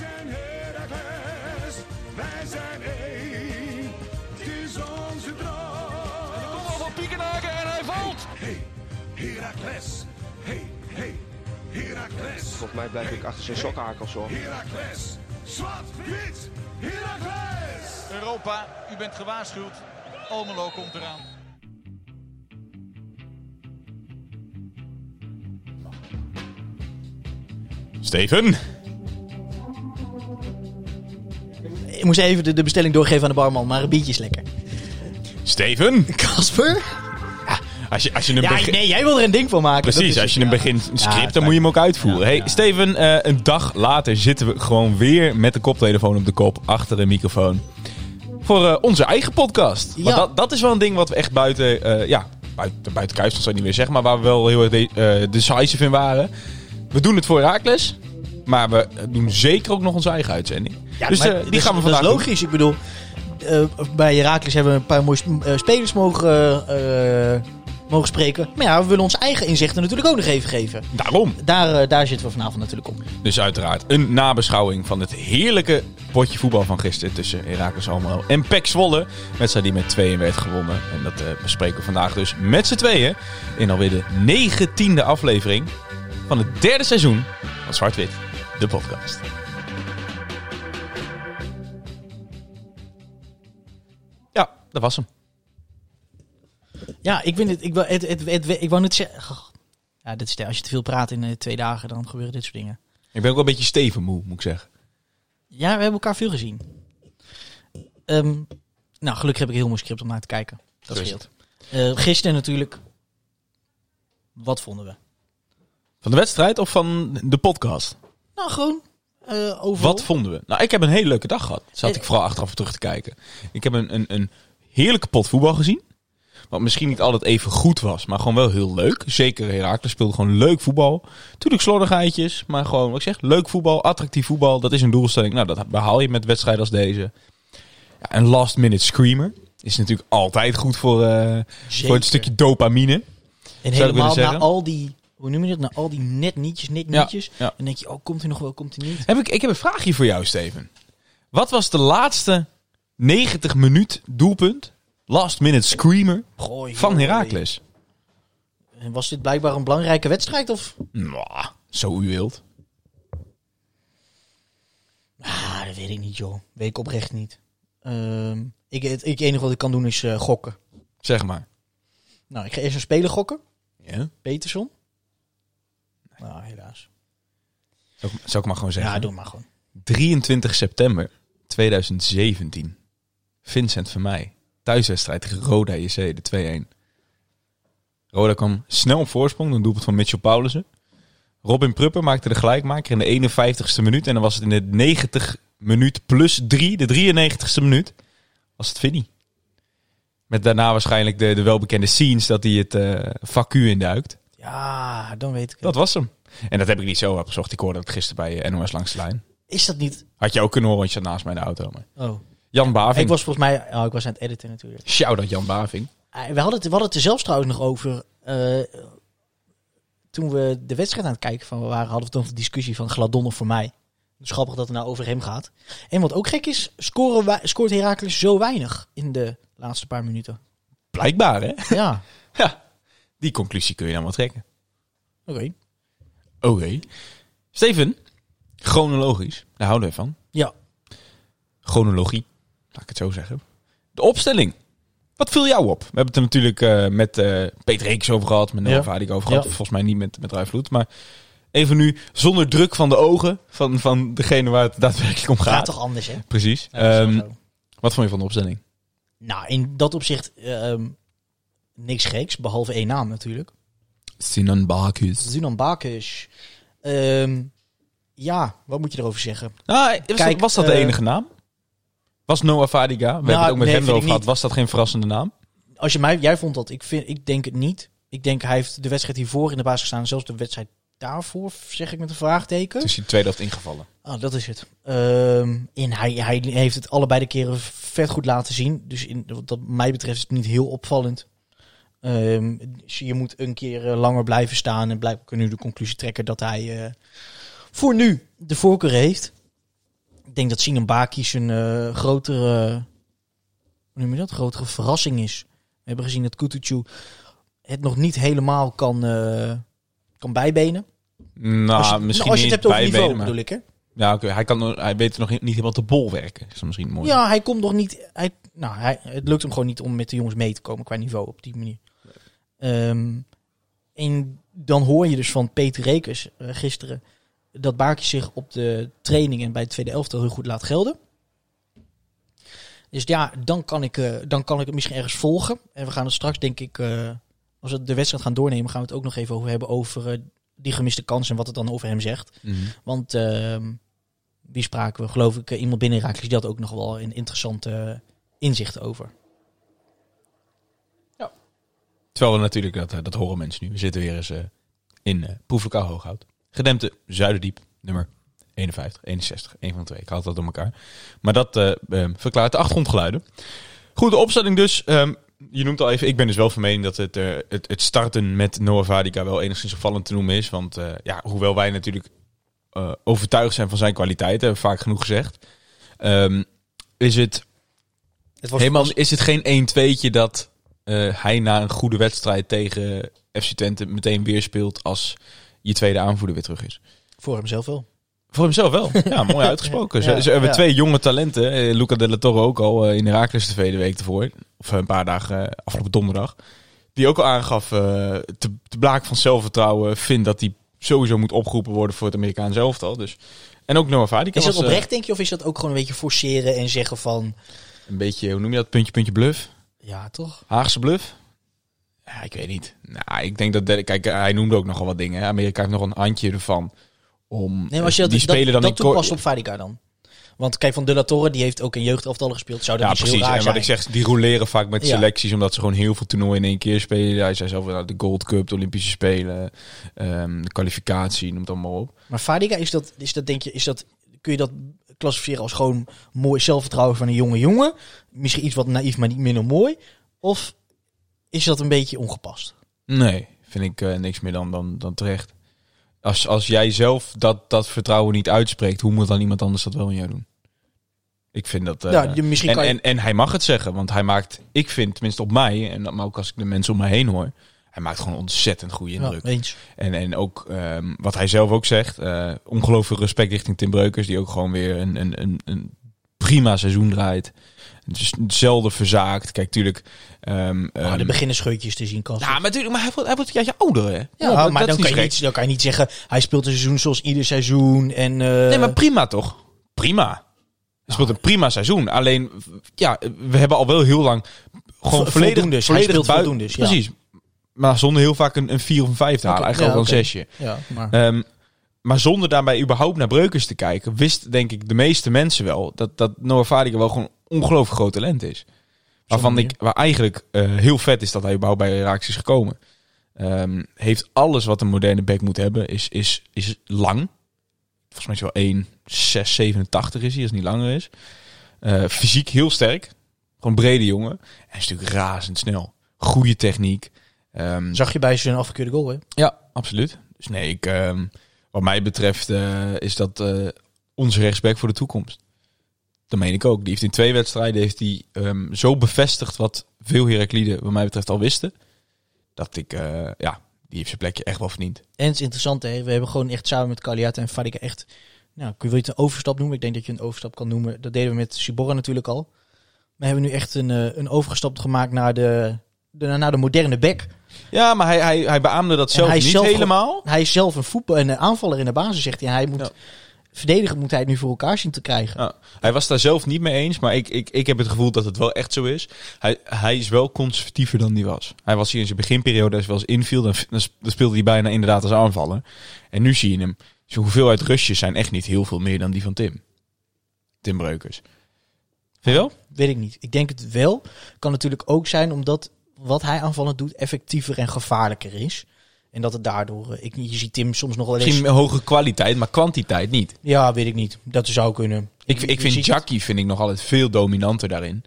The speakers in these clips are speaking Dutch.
zijn Heracles, wij zijn één. Het is onze droom. Kom op van Piekenhaken en hij valt. Hey, Heracles. Hey, hey, Heracles. Volgens mij blijf ik achter zijn sokhakels hoor. Heracles. Zwart, wit, Heracles. Europa, u bent gewaarschuwd. Almelo komt eraan. Steven. Ik moest even de, de bestelling doorgeven aan de barman, maar een biertje is lekker. Steven. Casper? Als je, als je een Ja, begin... nee, jij wil er een ding van maken. Precies, Dat als je het, een ja. begint script, Ja, dan moet je hem ook uitvoeren. Ja, hey. Steven, eh, een dag later zitten we gewoon weer met de koptelefoon op de kop, achter de microfoon. Voor eh, onze eigen podcast. Want dat, dat is wel een ding wat we echt buiten, eh ja, buiten, buiten Kuipstand zou ik niet meer zeggen, maar waar we wel heel erg de, decisive in waren. We doen het voor Herakles, maar we doen zeker ook nog onze eigen uitzending. Ja, dus maar eh, dat die is- gaan we dat vandaag is doen. logisch. Ik bedoel, eh, bij Herakles hebben we een paar mooie eh, spelers mogen, mogen spreken. Maar ja, we willen onze eigen inzichten natuurlijk ook nog even geven. Daarom. Daar, daar zitten we vanavond natuurlijk om. Dus uiteraard een nabeschouwing van het heerlijke potje voetbal van gisteren tussen Heracles Almelo en PEC Zwolle. Wedstrijd die met 2-1 werd gewonnen. En dat bespreken we vandaag dus met z'n tweeën in alweer de negentiende aflevering van het derde seizoen van Zwart-Wit, de podcast. Ja, dat was hem. Ja, ik vind het. Ik, wou- het, het, het, ik wou net zeggen. Ja, dit is, als je te veel praat in eh, twee dagen, dan gebeuren dit soort dingen. Ik ben ook wel een beetje Steven moe, moet ik zeggen. Ja, we hebben elkaar veel gezien. Ehm, nou, gelukkig heb ik een heel mooi script om naar te kijken. Dat scheelt. Eh, gisteren natuurlijk. Wat vonden we? Van de wedstrijd of van de podcast? Nou, gewoon overal. Wat vonden we? Nou, ik heb een hele leuke dag gehad. Zat Eh, ik vooral achteraf terug te kijken. Ik heb een, een, een heerlijke pot voetbal gezien. Wat misschien niet altijd even goed was, maar gewoon wel heel leuk. Zeker Herakles speelde gewoon leuk voetbal. Tuurlijk slordigheidjes, maar gewoon, wat ik zeg, leuk voetbal, attractief voetbal. Dat is een doelstelling. Nou, dat behaal je met wedstrijden als deze. Ja, een last minute screamer is natuurlijk altijd goed voor, eh, voor het stukje dopamine. En helemaal na al die. Hoe noem je dat? Na al die net nietjes, net nietjes. ja. Dan denk je, oh, komt hij nog wel, komt hij niet? Heb ik, ik heb een vraagje voor jou, Steven. Wat was de laatste 90 minuut doelpunt, last minute screamer Gooi, van. Heracles? En was dit blijkbaar een belangrijke wedstrijd? Of? Nou, zo u wilt. Ah, dat weet ik niet, joh. Weet ik oprecht niet. Ehm, ik, het, ik, enige wat ik kan doen is eh, gokken. Zeg maar. Nou, ik ga eerst een speler gokken. Ja? Peterson. Nou, helaas. Zou, ik, maar gewoon zeggen. Ja, doe maar gewoon. 23 september 2017. Vincent van mij. Thuiswedstrijd tegen Roda JC, de 2-1. Roda kwam snel op voorsprong, een doelpunt van Mitchell Paulussen. Robin Prupper maakte de gelijkmaker in de 51ste minuut. En dan was het in de 90 minuut plus 3, de 93ste minuut, was het Vinny. Met daarna waarschijnlijk de, de welbekende scenes dat hij het eh vacuüm induikt. Ja, dan weet ik het. Dat was hem. En dat heb ik niet zo opgezocht. Ik hoorde het gisteren bij eh, NOS Langs de Lijn. Is dat niet... Had je ook kunnen horen, want je zat naast mij in de auto. Maar. Oh. Jan Baving. Ik was volgens mij... Oh, ik was aan het editen natuurlijk. Shout-out Jan Baving. Ah, We hadden, het, we hadden het er zelfs trouwens nog over. eh, toen we de wedstrijd aan het kijken van we waren, hadden we toen een discussie van Gladon of voor mij. Dus grappig dat het nou over hem gaat. En wat ook gek is, scoren wij- scoort Heracles zo weinig in de laatste paar minuten. Blijkbaar, hè? Ja, Ja. Die conclusie kun je dan wel trekken. oké. Oké. Steven, chronologisch. Daar houden we van. Ja, Chronologie. Laat ik het zo zeggen. De opstelling. Wat viel jou op? We hebben het er natuurlijk eh, met eh, Peter Reeks over gehad. Met Noah Ja. Over gehad. Ja. Volgens mij niet met, met Ruijvloed. Maar even nu zonder druk van de ogen. Van, van degene waar het daadwerkelijk om gaat. gaat toch anders hè? Precies. Ja, Ehm, wat vond je van de opstelling? Nou, in dat opzicht ehm, niks geks, behalve één naam natuurlijk. Sinan Bakus. Zunan Bakish. Ehm, ja, wat moet je erover zeggen? Ah, was, Kijk, dat, was dat de eh, enige naam? Was Noah Fadiga? We hebben het ook met nee, hem erover gehad. Was dat geen verrassende naam? Als je mij, jij vond dat. Ik, vind, ik denk het niet. Ik denk hij heeft de wedstrijd hiervoor in de basis gestaan. Zelfs de wedstrijd daarvoor, zeg ik met een vraagteken. Dus die tweede helft ingevallen. Oh, dat is het. Ehm en hij, hij heeft het allebei de keren vet goed laten zien. Dus in, wat mij betreft is het niet heel opvallend. Ehm, dus je moet een keer eh, langer blijven staan. En blijkbaar kunnen we de conclusie trekken dat hij eh, voor nu de voorkeur heeft. ik denk dat Sinan Bakis een eh, grotere, hoe noem je dat, grotere verrassing is. We hebben gezien dat Kutucu het nog niet helemaal kan, kan bijbenen. Nou, als je, misschien nou, als je niet het hebt over niveau, bedoel ik hè. Ja, oké. Hij, kan, hij weet nog niet helemaal te bol werken. Is misschien mooi. Ja, hij komt nog niet. Hij, nou, hij, het lukt hem gewoon niet om met de jongens mee te komen qua niveau op die manier. Ehm, en dan hoor je dus van Peter Rekers eh, gisteren dat Baakje zich op de training en bij het tweede elftal heel goed laat gelden. Dus ja, dan kan ik, eh, dan kan ik het misschien ergens volgen. En we gaan het straks, denk ik, eh, als we de wedstrijd gaan doornemen, gaan we het ook nog even over hebben over die gemiste kans en wat het dan over hem zegt. Mhm. Want ehm wie spraken we? Geloof ik, iemand binnen die had ook nog wel een interessante inzicht over. Terwijl we natuurlijk, dat, eh, dat horen mensen nu. We zitten weer eens eh, in uh, Proeflokaal Hooghout. Gedempte Zuiderdiep, nummer 51, 61. Een van de twee. Ik haal dat door elkaar. Maar dat eh, eh, verklaart de achtergrondgeluiden. Goed, de opstelling dus. Ehm, je noemt al even, ik ben dus wel van mening dat het, eh, het, het starten met Noah Vadica wel enigszins opvallend te noemen is. Want eh, ja, hoewel wij natuurlijk eh, overtuigd zijn van zijn kwaliteiten, hebben we vaak genoeg gezegd. ehm, is het Het was Helemaal is het geen 1-2'tje dat eh, hij na een goede wedstrijd tegen FC Twente meteen weer speelt als je tweede aanvoerder weer terug is. voor hemzelf wel. Voor hemzelf wel. Ja, mooi uitgesproken. Ja, ze, ze hebben ja. twee jonge talenten. Eh, Luca de la Torre ook al eh, in Herakles TV de week ervoor. Of een paar dagen eh, afgelopen donderdag. Die ook al aangaf te, te blaken van zelfvertrouwen. Vindt dat hij sowieso moet opgeroepen worden voor het Amerikaans elftal. Dus. En ook Noah Is dat was, oprecht, denk je? Of is dat ook gewoon een beetje forceren en zeggen van... een beetje, hoe noem je dat? Puntje, puntje, bluff. Ja, toch? Haagse bluff? Ja, ik weet niet. Nou, ik denk dat... Kijk, hij noemde ook nogal wat dingen. hè. Amerika heeft nog een handje ervan om... Nee, maar als je dat, die dat, spelen dan dat in kort- toepast op Vadica dan. Want kijk, Van De La Torre, die heeft ook in jeugdelftallen gespeeld. Zou dat Ja, niet zo precies. heel raar En wat zijn. ik zeg, die roleren vaak met Ja. selecties, omdat ze gewoon heel veel toernooien in één keer spelen. Hij zei zelf, nou, de Gold Cup, de Olympische Spelen, ehm, de kwalificatie, noem het allemaal op. Maar Vadica, is dat, is dat, denk je, is dat, kun je dat klassificeren als gewoon mooi zelfvertrouwen van een jonge jongen? Misschien iets wat naïef, maar niet minder mooi? Of is dat een beetje ongepast? Nee, vind ik eh, niks meer dan, dan, dan terecht. Als, als jij zelf dat, dat vertrouwen niet uitspreekt, hoe moet dan iemand anders dat wel in jou doen? Ik vind dat... eh, Ja, je- misschien en, kan je- en, en hij mag het zeggen, want hij maakt, ik vind, tenminste op mij, en maar ook als ik de mensen om mij heen hoor, hij maakt gewoon ontzettend goede indruk. Ja. En, en ook ehm, wat hij zelf ook zegt, eh ongelooflijk respect richting Tim Breukers, die ook gewoon weer een, een, een, een prima seizoen draait. Dus zelden verzaakt. Kijk, tuurlijk. ehm, de beginnerscheutjes te zien kan. ja, maar, natuurlijk, maar hij wordt, hij wordt jaartje ouder, hè? Ja, maar dan kan, je niet, dan kan je niet zeggen, hij speelt een seizoen zoals ieder seizoen. En, eh, Nee, maar prima toch? Prima. Hij speelt een prima seizoen. Alleen, ja, we hebben al wel heel lang gewoon Vo- volledig, volledig voldoendes, ja. Precies. Maar zonder heel vaak een, een vier of een vijf te halen. Eigenlijk ja, ook wel een zesje. ja, maar, Ehm, maar zonder daarbij überhaupt naar Breukers te kijken, wist denk ik de meeste mensen wel dat, dat Noah Vadica wel gewoon ongelooflijk groot talent is. Waarvan ik, waar eigenlijk eh, heel vet is dat hij überhaupt bij Raaks is gekomen. Ehm, heeft alles wat een moderne back moet hebben, is, is, is lang. Volgens mij is hij wel 1,687 is hij, als het niet langer is. Eh, fysiek heel sterk. Gewoon brede jongen. En is natuurlijk razendsnel. Goede techniek. Ehm, zag je bij zijn afgekeurde goal, hè? ja, absoluut. Dus nee, ik, ehm, wat mij betreft eh, is dat eh, onze rechtsback voor de toekomst. Dat meen ik ook. Die heeft in twee wedstrijden heeft hij, ehm, zo bevestigd wat veel Herakliden wat mij betreft al wisten. Dat ik, eh, ja, die heeft zijn plekje echt wel verdiend. En het is interessant, hè? we hebben gewoon echt samen met Kaliata en Fadika echt... Nou, kun je het een overstap noemen? Ik denk dat je een overstap kan noemen. Dat deden we met Ciborra natuurlijk al. We hebben nu echt een, een overstap gemaakt naar de, de, naar de moderne back. Ja, maar hij, hij, hij beaamde dat zelf hij niet zelf helemaal. Hij is zelf een voetbal en een aanvaller in de basis, zegt hij. En hij moet Ja. verdedigen, moet hij het nu voor elkaar zien te krijgen. Ja, hij was daar zelf niet mee eens, maar ik, ik, ik heb het gevoel dat het wel echt zo is. Hij, hij is wel conservatiever dan die was. Hij was hier in zijn beginperiode, als wel eens inviel, dan, dan dan speelde hij bijna inderdaad als aanvaller. En nu zie je hem. Zijn hoeveelheid rustjes zijn echt niet heel veel meer dan die van Tim. Tim Breukers. Vind je wel? Weet ik niet. Ik denk het wel. Kan natuurlijk ook zijn omdat wat hij aanvallend doet effectiever en gevaarlijker is. En dat het daardoor... eh, Ik, je ziet Tim soms nog wel eens... Misschien hogere kwaliteit, maar kwantiteit niet. Ja, weet ik niet. Dat zou kunnen. Ik, ik vind Jackie vind ik nog altijd veel dominanter daarin.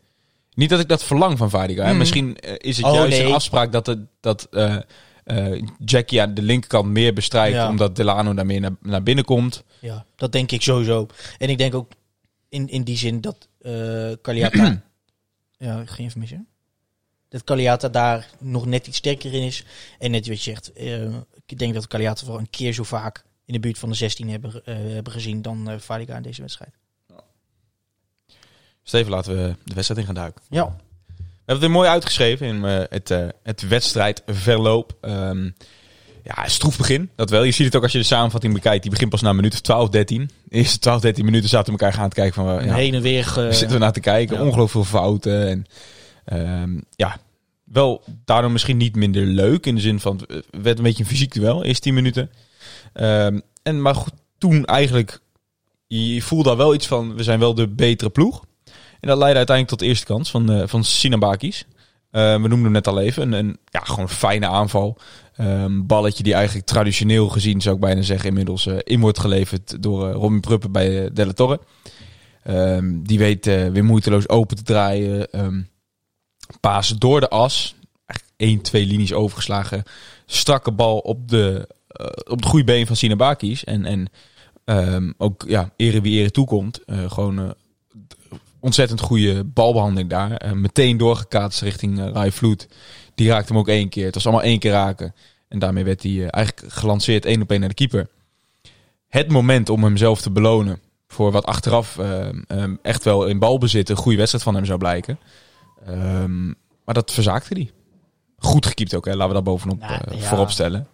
Niet dat ik dat verlang van Vadica. hè. Mhm. Misschien eh, is het Oh, juist nee. een afspraak dat, het, dat eh, Jackie aan de linkerkant meer bestrijkt. Ja. Omdat Delano daar meer naar, naar binnen komt. Ja, dat denk ik sowieso. En ik denk ook In, in die zin dat eh Kaliata... ja, ik ging even missen. Dat Kaliata daar nog net iets sterker in is. En net wat je zegt, eh, ik denk dat Kaliata wel een keer zo vaak in de buurt van de 16 hebben, eh, hebben gezien dan Fadiga in deze wedstrijd. Steven, laten we de wedstrijd in gaan duiken. Ja, We hebben het weer mooi uitgeschreven in het, het wedstrijdverloop. Ehm ja, stroef begin. Dat wel. Je ziet het ook als je de samenvatting bekijkt. Die begint pas na een minuut of 12, 13. De eerste 12, 13 minuten zaten we elkaar gaan te kijken van... ja, heen en weer. zitten we naar te kijken? ja. Ongelooflijk veel fouten. En ehm, ja, wel daardoor misschien niet minder leuk. In de zin van, het werd een beetje een fysiek duel. Eerst 10 minuten. Ehm, en maar goed, toen eigenlijk, je voelde al wel iets van, we zijn wel de betere ploeg. En dat leidde uiteindelijk tot de eerste kans van, eh van Sinabakis. Eh, we noemden hem net al even. Een, een ja, gewoon een fijne aanval. Ehm, balletje die eigenlijk traditioneel gezien, zou ik bijna zeggen, inmiddels eh, in wordt geleverd door eh, Robin Pruppen bij uh, Della Torre. Ehm, die weet eh, weer moeiteloos open te draaien. Ehm pasen door de as. Eigenlijk twee linies overgeslagen. Strakke bal op de, eh, op de goede been van Sinabakis. En, en ehm, ook ja, ere wie ere toekomt. Eh, gewoon eh, ontzettend goede balbehandeling daar. Meteen doorgekaatst richting Rai Vloed. Die raakte hem ook één keer. Het was allemaal één keer raken. En daarmee werd hij eigenlijk gelanceerd één op één naar de keeper. Het moment om hem zelf te belonen voor wat achteraf ehm, ehm, echt wel in balbezit een goede wedstrijd van hem zou blijken. Ehm, maar dat verzaakte hij. Goed gekiept ook, hè? laten we dat bovenop Nou, eh, ja. voorop stellen.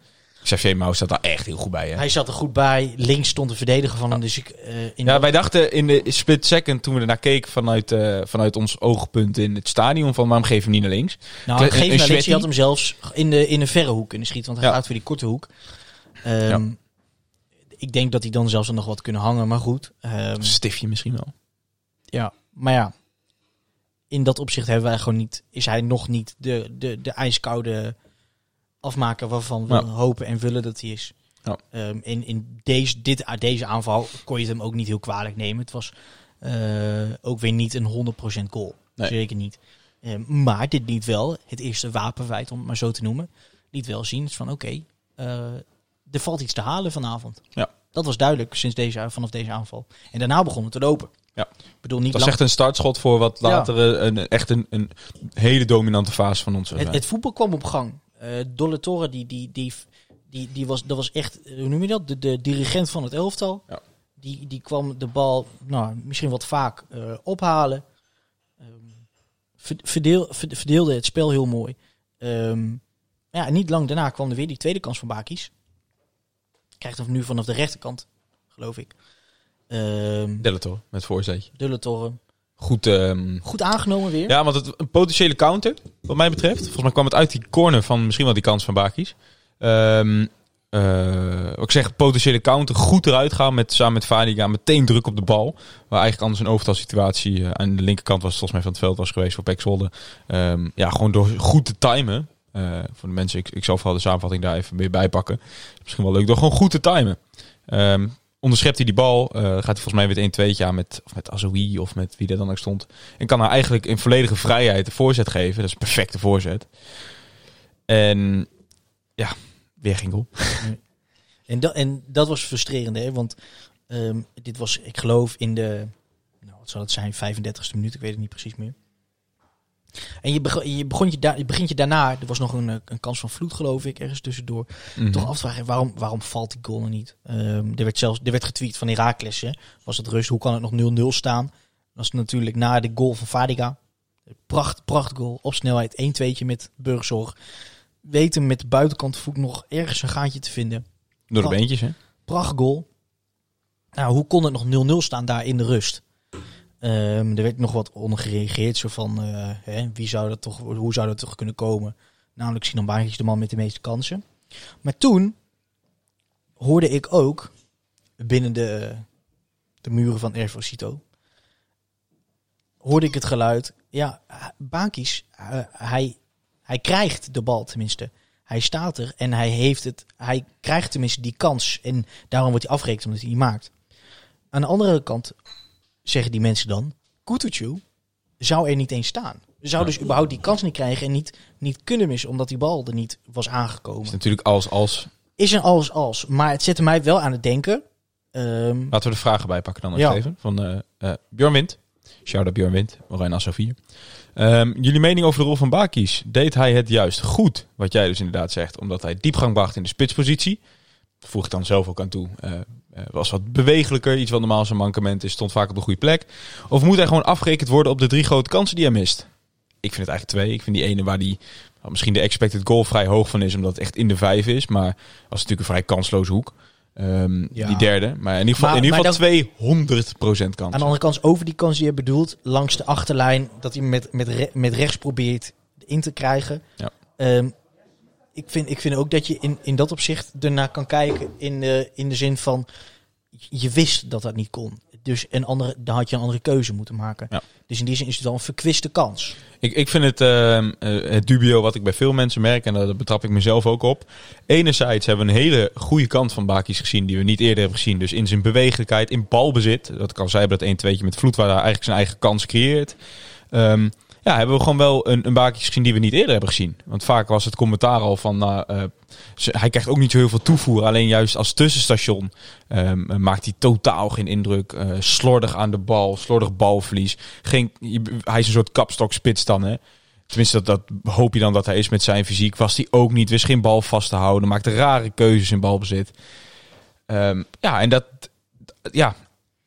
Xavier Mouw staat daar echt heel goed bij. Hè? Hij zat er goed bij. Links stond de verdediger van hem. Dus ik, eh, in Ja, de- wij dachten in de split second toen we ernaar keken vanuit, eh, vanuit ons oogpunt in het stadion van waarom we hem niet naar links? nou, geef een naar links. Je had hem zelfs in de, in de verre hoek kunnen schieten. Want hij Ja. gaat voor die korte hoek. Ehm, Ik denk dat hij dan zelfs nog wat kunnen hangen. Maar goed. Ehm, Stiftje misschien wel. ja, maar ja. In dat opzicht hebben wij gewoon niet, is hij nog niet de, de, de ijskoude afmaker waarvan we Ja. hopen en willen dat hij is. Ja. Ehm, in in deze, dit, deze aanval kon je het hem ook niet heel kwalijk nemen. Het was eh, ook weer niet een 100% goal. Nee. Zeker niet. Ehm, maar dit liet wel, het eerste wapenwijd om het maar zo te noemen, liet wel zien is van oké, eh, er valt iets te halen vanavond. Ja. Dat was duidelijk sinds deze, vanaf deze aanval. En daarna begon het te lopen. Ja. Ik bedoel, niet Het was lang, echt een startschot voor wat later eh, een, echt een, een hele dominante fase van ons Het, het voetbal kwam op gang. Eh Dolle Torre, die, die, die, die, die was, dat was echt, hoe noem je dat? De, de dirigent van het elftal. Ja. Die, die kwam de bal, nou, misschien wat vaak eh, ophalen. Verdeel, ver- verdeelde het spel heel mooi. Ehm, ja, en niet lang daarna kwam er weer die tweede kans van Bakis. Krijgt hem nu vanaf de rechterkant, geloof ik. Ehm Delator met voorzetje. Dulle Torre. Goed, ehm, Goed aangenomen weer. ja, want het, een potentiële counter, wat mij betreft. Volgens mij kwam het uit die corner van misschien wel die kans van Bakis. Ehm eh, wat ik zeg, potentiële counter, goed eruit gaan met, samen met Vadiga, meteen druk op de bal. Waar eigenlijk anders een overtalsituatie eh, aan de linkerkant was, volgens mij van het veld was geweest voor Pek ja, gewoon door goed te timen. eh, voor de mensen, ik, ik zal vooral de samenvatting daar even weer bij pakken. Misschien wel leuk, door gewoon goed te timen. Onderschept hij die bal, eh, gaat hij volgens mij weer een 2 aan met, met Azoui of met wie er dan ook stond. En kan hij eigenlijk in volledige vrijheid de voorzet geven. Dat is een perfecte voorzet. En ja, weer geen goal. En, dat en dat was frustrerend, hè? want ehm, dit was, ik geloof, in de, nou, wat zal het zijn, 35ste minuut, ik weet het niet precies meer. En je, begon, je, begon je, begint je daarna, er was nog een, eh, een kans van vloed, geloof ik, ergens tussendoor. Mhm. Toch af te vragen, waarom, waarom valt die goal er niet? Ehm, er werd zelfs er werd getweet van Herakles, hè? was het rust, hoe kan het nog 0-0 staan? Dat is natuurlijk na de goal van Fadiga. Pracht, pracht goal, op snelheid, 1-2'tje met burgzorg. Weten met de buitenkant voet nog ergens een gaatje te vinden. Door de beentjes, hè? Prachtgoal. Nou, hoe kon het nog 0-0 staan daar in de rust? Ehm, er werd nog wat onder gereageerd. Zo van, eh, hè, wie zou dat toch, hoe zou dat toch kunnen komen? Namelijk Sinan Baantjes, de man met de meeste kansen. Maar toen hoorde ik ook binnen de, de muren van Erfosito... hoorde ik het geluid. Ja, Baakis, eh, hij, hij krijgt de bal tenminste. Hij staat er en hij heeft het. Hij krijgt tenminste die kans. En daarom wordt hij afgerekend omdat hij die maakt. Aan de andere kant zeggen die mensen dan: Kutucu zou er niet eens staan. Zou dus überhaupt die kans niet krijgen en niet, niet kunnen missen omdat die bal er niet was is aangekomen. natuurlijk als als. Is een alles als. Maar het zette mij wel aan het denken. Ehm, Laten we de vragen bijpakken dan nog Ja. even. Van eh eh, Björn Wind. Shout-out Björn Wind. Nassau 4. Ehm, jullie mening over de rol van Bakis. Deed hij het juist goed? Wat jij dus inderdaad zegt. Omdat hij diepgang bracht in de spitspositie. Voeg ik dan zelf ook aan toe. Eh, eh, was wat bewegelijker. Iets wat normaal zijn mankement is. Stond vaak op de goede plek. Of moet hij gewoon afgerekend worden op de drie grote kansen die hij mist? Ik vind het eigenlijk twee. Ik vind die ene waar die nou, misschien de expected goal vrij hoog van is. Omdat het echt in de vijf is. Maar was natuurlijk een vrij kansloze hoek. Ehm, Ja. Die derde. Maar in ieder geval, Maar- in ieder geval 200% kans. Aan de andere kant, over die kans die je bedoelt, langs de achterlijn, dat hij met, met, re- met rechts probeert in te krijgen. Ja. Ehm, ik, vind, ik vind ook dat je in, in dat opzicht ernaar kan kijken in de, in de zin van, je wist dat dat niet kon. Dus een andere, dan had je een andere keuze moeten maken. Ja. Dus in die zin is het wel een verkwiste kans. Ik, ik vind het, ehm, eh, het dubio wat ik bij veel mensen merk, en daar betrap ik mezelf ook op. Enerzijds hebben we een hele goede kant van Bakis gezien, die we niet eerder hebben gezien. Dus in zijn bewegelijkheid, in balbezit. Dat kan zij hebben dat 1-2'tje met Vloed, waar hij eigenlijk zijn eigen kans creëert. Ehm, ja, hebben we gewoon wel een, een Bakis gezien die we niet eerder hebben gezien. Want vaak was het commentaar al van, nou, eh, hij krijgt ook niet zo heel veel toevoer. Alleen juist als tussenstation ehm, maakt hij totaal geen indruk. Eh, slordig aan de bal, slordig balverlies. Geen, hij is een soort kapstokspits dan, hè. Tenminste, dat, dat hoop je dan dat hij is met zijn fysiek. Was hij ook niet, wist geen bal vast te houden. Maakte rare keuzes in balbezit. Ehm, ja, en dat... Ja,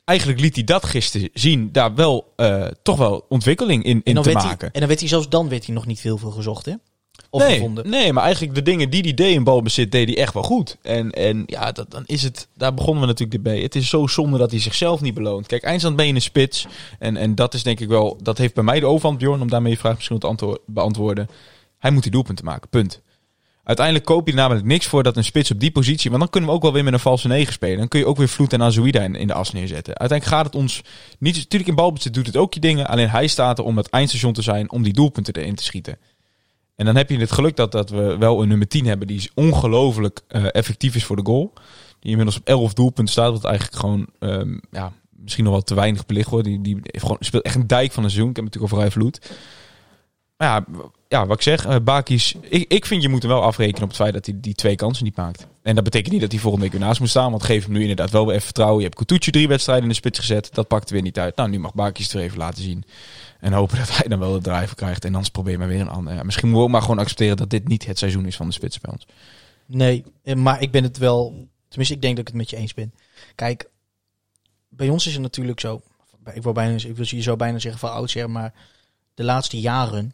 eigenlijk liet hij dat gisteren zien. Daar wel, eh, toch wel ontwikkeling in, in te maken. hij, en dan werd hij zelfs dan werd hij nog niet heel veel gezocht, hè? Of nee, gevonden. nee, maar eigenlijk de dingen die hij deed in balbezit, deed hij echt wel goed. En, en ja, dat, dan is het, daar begonnen we natuurlijk bij. Het is zo zonde dat hij zichzelf niet beloont. Kijk, eindstand ben je een spits. En, en dat is denk ik wel, dat heeft bij mij de overhand, Bjorn, om daarmee je vraag misschien te antwo- beantwoorden. Hij moet die doelpunten maken, punt. Uiteindelijk koop je namelijk niks voor dat een spits op die positie, want dan kunnen we ook wel weer met een valse negen spelen. Dan kun je ook weer Vloed en Azuida in, in de as neerzetten. Uiteindelijk gaat het ons niet, natuurlijk in balbezit doet het ook je dingen, alleen hij staat er om het eindstation te zijn, om die doelpunten erin te schieten. En dan heb je het geluk dat, dat we wel een nummer 10 hebben die ongelooflijk eh, effectief is voor de goal. Die inmiddels op 11 doelpunten staat, wat eigenlijk gewoon ehm, ja, misschien nog wel te weinig belicht wordt. Die, die speelt echt een dijk van een seizoen. Ik heb natuurlijk over Vloed. Ja, ja, wat ik zeg, eh Bakis, ik, ik vind je moet hem wel afrekenen op het feit dat hij die twee kansen niet maakt. En dat betekent niet dat hij volgende week weer naast moet staan, want geef hem nu inderdaad wel weer even vertrouwen. Je hebt Kutucu drie wedstrijden in de spits gezet, dat pakt er weer niet uit. Nou, nu mag Bakis er even laten zien. En hopen dat hij dan wel de drive krijgt. En anders probeer maar weer een ander. Misschien moeten we ook maar gewoon accepteren dat dit niet het seizoen is van de spits bij ons. Nee, eh, maar ik ben het wel. Tenminste, ik denk dat ik het met je eens ben. Kijk, bij ons is het natuurlijk zo. Ik wil, bijna, ik wil je zo bijna zeggen van oudsher, maar de laatste jaren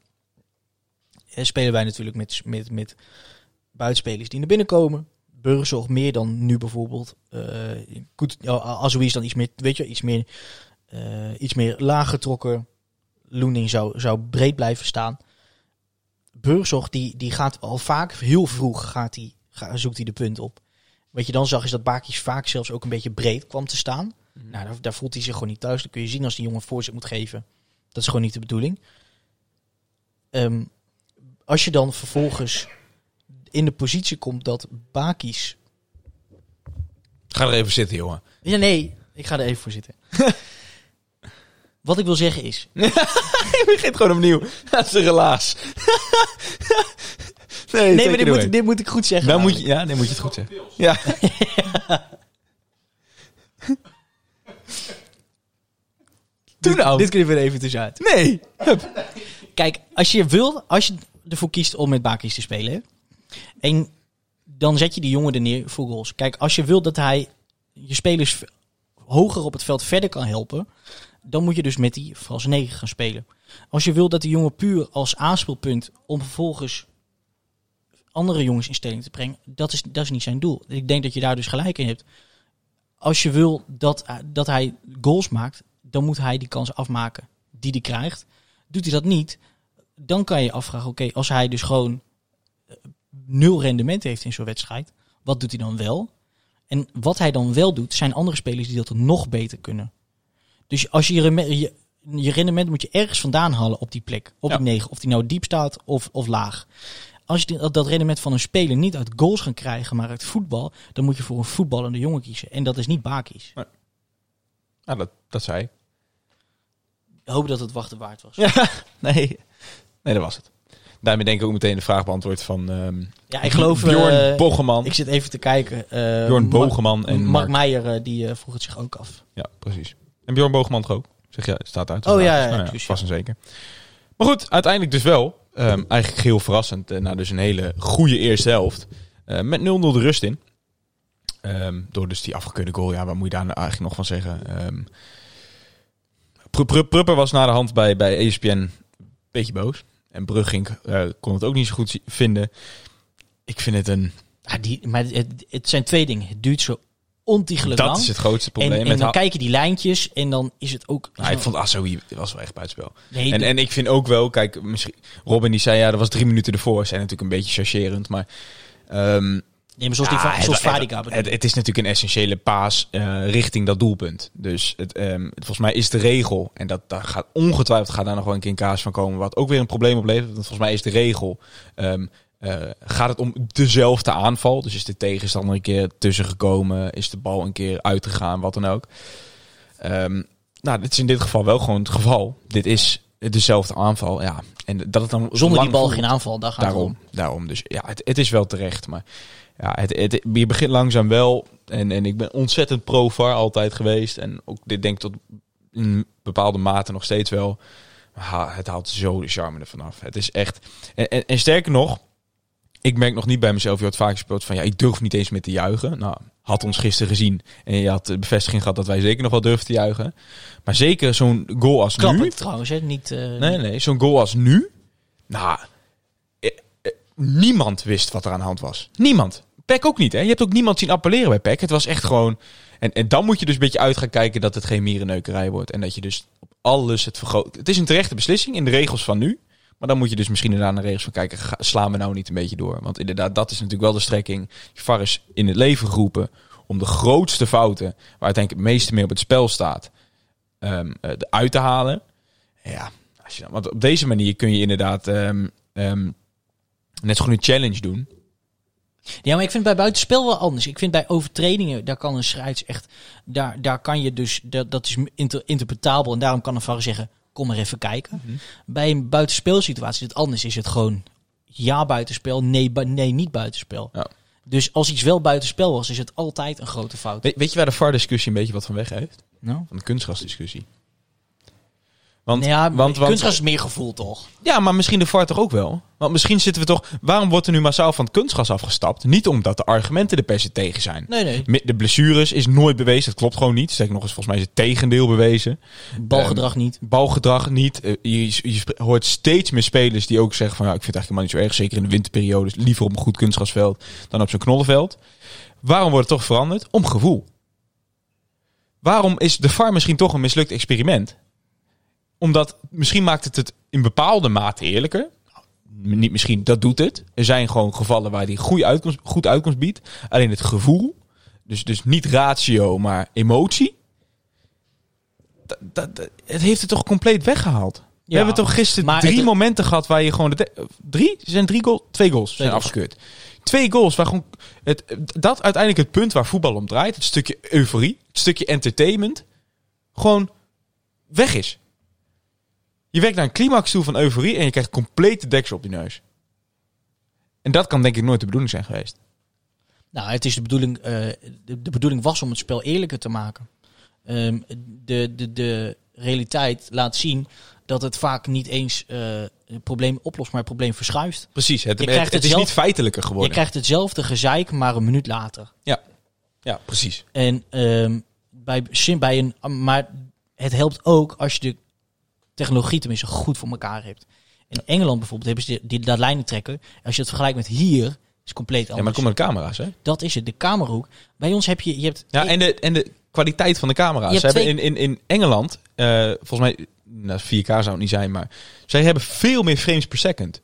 spelen wij natuurlijk met, met, met buitenspelers die naar binnen komen. Burgzorg meer dan nu bijvoorbeeld. Uh, goed, ja, Azoui is dan iets meer, weet je, iets meer, eh, iets meer laag getrokken. Loening zou, zou breed blijven staan. Burgzorg die, die gaat al vaak, heel vroeg gaat die, zoekt hij de punt op. Wat je dan zag is dat Bakis vaak zelfs ook een beetje breed kwam te staan. Nou, daar, daar voelt hij zich gewoon niet thuis. Dan kun je zien als die jongen voorzet moet geven. Dat is gewoon niet de bedoeling. Ehm, als je dan vervolgens in de positie komt dat Bakis... Ga er even zitten, jongen. Ja, nee, ik ga er even voor zitten. Wat ik wil zeggen is... Je begint gewoon opnieuw. Dat is een relaas. nee, Nee, maar dit moet, dit moet ik goed zeggen. Dan moet je, ja, dan moet je het goed zeggen. Ja. Doe nou. Dit knippen we er even tussenuit. Nee. Kijk, als je wil, als je ervoor kiest om met Bakis te spelen, en dan zet je die jongen er neer voor goals. Kijk, als je wil dat hij je spelers hoger op het veld verder kan helpen, dan moet je dus met die als negen gaan spelen. Als je wil dat die jongen puur als aanspeelpunt om vervolgens andere jongens in stelling te brengen, dat is, dat is niet zijn doel. Ik denk dat je daar dus gelijk in hebt. Als je wil dat, dat hij goals maakt, dan moet hij die kans afmaken die hij krijgt. Doet hij dat niet, dan kan je je afvragen, oké, als hij dus gewoon eh, nul rendement heeft in zo'n wedstrijd, wat doet hij dan wel? En wat hij dan wel doet, zijn andere spelers die dat nog beter kunnen. Dus als je je, je, rendement moet je ergens vandaan halen op die plek, op Ja. die 9, of die nou diep staat of, of laag. Als je dat, rendement van een speler niet uit goals gaat krijgen, maar uit voetbal, dan moet je voor een voetballende jongen kiezen. En dat is niet Bakis. Nou, dat, dat zei ik. Ik hoop dat het wachten waard was. Ja. Nee. Nee, dat was het. daarmee denk ik ook meteen de vraag beantwoord van ehm Ja, ik geloof... Bjorn eh, Bogeman. ik zit even te kijken. eh, Bjorn Bogeman en Mark, Mark. Meijer, eh, die vroeg het zich ook af. Ja, precies. En Bjorn Bogeman toch ook? Zeg ja, staat uit. Oh, ja, ja, nou dus vast en zeker. Maar goed, uiteindelijk dus wel. ehm, eigenlijk heel verrassend. na dus een hele goede eerste helft. met 0-0 de rust in. Ehm, door dus die afgekeurde goal. Ja, wat moet je daar nou eigenlijk nog van zeggen? Pru- Pru- Prupper was na de hand bij, bij ESPN beetje boos. En Brugging eh, kon het ook niet zo goed vinden. Ik vind het een... Ja, die, maar het, het zijn twee dingen. Het duurt zo ontiegelijk Dat lang. is het grootste en, probleem. en met dan ha- kijk je die lijntjes en dan is het ook... Nou, ik vond Asawi was wel echt buitenspel. nee, En, en ik vind ook wel, kijk, misschien, Robin die zei ja, dat was drie minuten ervoor. Zijn natuurlijk een beetje chargerend, maar. ehm, nee, maar zoals, die ja, van, zoals het, het, het, het is natuurlijk een essentiële paas eh, richting dat doelpunt. Dus het, ehm, volgens mij is de regel, en dat, daar gaat ongetwijfeld gaat daar nog wel een keer een kaas van komen, wat ook weer een probleem oplevert. Want volgens mij is de regel, ehm, eh, gaat het om dezelfde aanval. Dus is de tegenstander een keer tussen gekomen, is de bal een keer uitgegaan, wat dan ook. Ehm, nou, dit is in dit geval wel gewoon het geval. Dit is dezelfde aanval, ja. En dat het dan Zonder die bal voelt. geen aanval, daar gaat het Daarom, om. daarom. Dus ja, het, het is wel terecht. Maar ja, het, het, je begint langzaam wel. En, en ik ben ontzettend pro-VAR altijd geweest. En ook dit denk ik tot in bepaalde mate nog steeds wel. Maar het haalt zo de charme ervan af. Het is echt... En, en, en sterker nog, ik merk nog niet bij mezelf, je had vaak gespeeld van ja, ik durf niet eens meer te juichen. Nou, had ons gisteren gezien en je had de bevestiging gehad dat wij zeker nog wel durven te juichen. Maar zeker zo'n goal als nu. het trouwens, hè? Niet, eh, Nee, nee, zo'n goal als nu. Nou, eh, eh, niemand wist wat er aan de hand was. Niemand. Peck ook niet, hè? Je hebt ook niemand zien appelleren bij Peck. Het was echt gewoon. En, en dan moet je dus een beetje uit gaan kijken dat het geen mierenneukerij wordt. En dat je dus op alles het vergroot. Het is een terechte beslissing in de regels van nu. Maar dan moet je dus misschien inderdaad naar regels van kijken. ga- slaan we nou niet een beetje door? Want inderdaad, dat is natuurlijk wel de strekking. VAR is in het leven geroepen om de grootste fouten, waar uiteindelijk het meeste mee op het spel staat, eh, uit te halen. Ja, als je dan, want op deze manier kun je inderdaad ehm, ehm, net zo een challenge doen. Ja, maar ik vind bij buitenspel wel anders. Ik vind bij overtredingen, daar kan een scheids echt... Daar, daar kan je dus... Dat, dat is inter- interpretabel en daarom kan een VAR zeggen... Kom maar even kijken. Mhm. Bij een buitenspelsituatie is het anders. Is het gewoon ja buitenspel, nee, bu- nee niet buitenspel. Ja. Dus als iets wel buitenspel was, is het altijd een grote fout. We- weet je waar de VAR-discussie een beetje wat van weg heeft? Nou? Van de kunstgrasdiscussie. Want, ja, want, want, kunstgras is meer gevoel toch? Ja, maar misschien de VAR toch ook wel? Want misschien zitten we toch... Waarom wordt er nu massaal van het kunstgras afgestapt? Niet omdat de argumenten er per se tegen zijn. Nee, nee. De blessures is nooit bewezen. Dat klopt gewoon niet. Zeker nog eens, volgens mij is het tegendeel bewezen. Balgedrag niet. Balgedrag niet. Eh, je, je hoort steeds meer spelers die ook zeggen van... Ja, ik vind het eigenlijk helemaal niet zo erg. Zeker in de winterperiode. Liever op een goed kunstgrasveld dan op zo'n knollenveld. Waarom wordt het toch veranderd? Om gevoel. Waarom is de VAR misschien toch een mislukt experiment? Omdat misschien maakt het het in bepaalde mate eerlijker. Niet misschien, dat doet het. Er zijn gewoon gevallen waar die goede uitkomst, goed uitkomst biedt. Alleen het gevoel, dus, dus niet ratio, maar emotie. Dat, het heeft het toch compleet weggehaald. We Ja, hebben toch gisteren drie het- momenten gehad waar je gewoon... De drie? Er zijn drie goals? Twee goals zijn afgekeurd. Twee goals waar gewoon... Het, dat uiteindelijk het punt waar voetbal om draait. Het stukje euforie. Het stukje entertainment. Gewoon weg is. Je werkt naar een climax toe van euforie en je krijgt complete deksel op die neus. En dat kan denk ik nooit de bedoeling zijn geweest. Nou, het is de bedoeling, eh, de, de bedoeling was om het spel eerlijker te maken. Ehm, de, de, de realiteit laat zien dat het vaak niet eens eh, het probleem oplost, maar het probleem verschuift. Precies, het, Je het, krijgt het het is zelf- niet feitelijker Je geworden. krijgt hetzelfde gezeik, maar een minuut later. Ja, precies. En ehm, bij, bij een, maar het helpt ook als je de technologie tenminste goed voor elkaar hebt. In Engeland bijvoorbeeld hebben ze die, die, dat lijnen trekken. Als je het vergelijkt met hier, is het compleet Ja, maar anders. kom met camera's, hè? Dat is het, de camerahoek. Bij ons heb je, je hebt Ja, en de, en de kwaliteit van de camera's. Ze hebben in, in, in Engeland, eh, volgens mij, nou, 4K zou het niet zijn, maar zij hebben veel meer frames per second.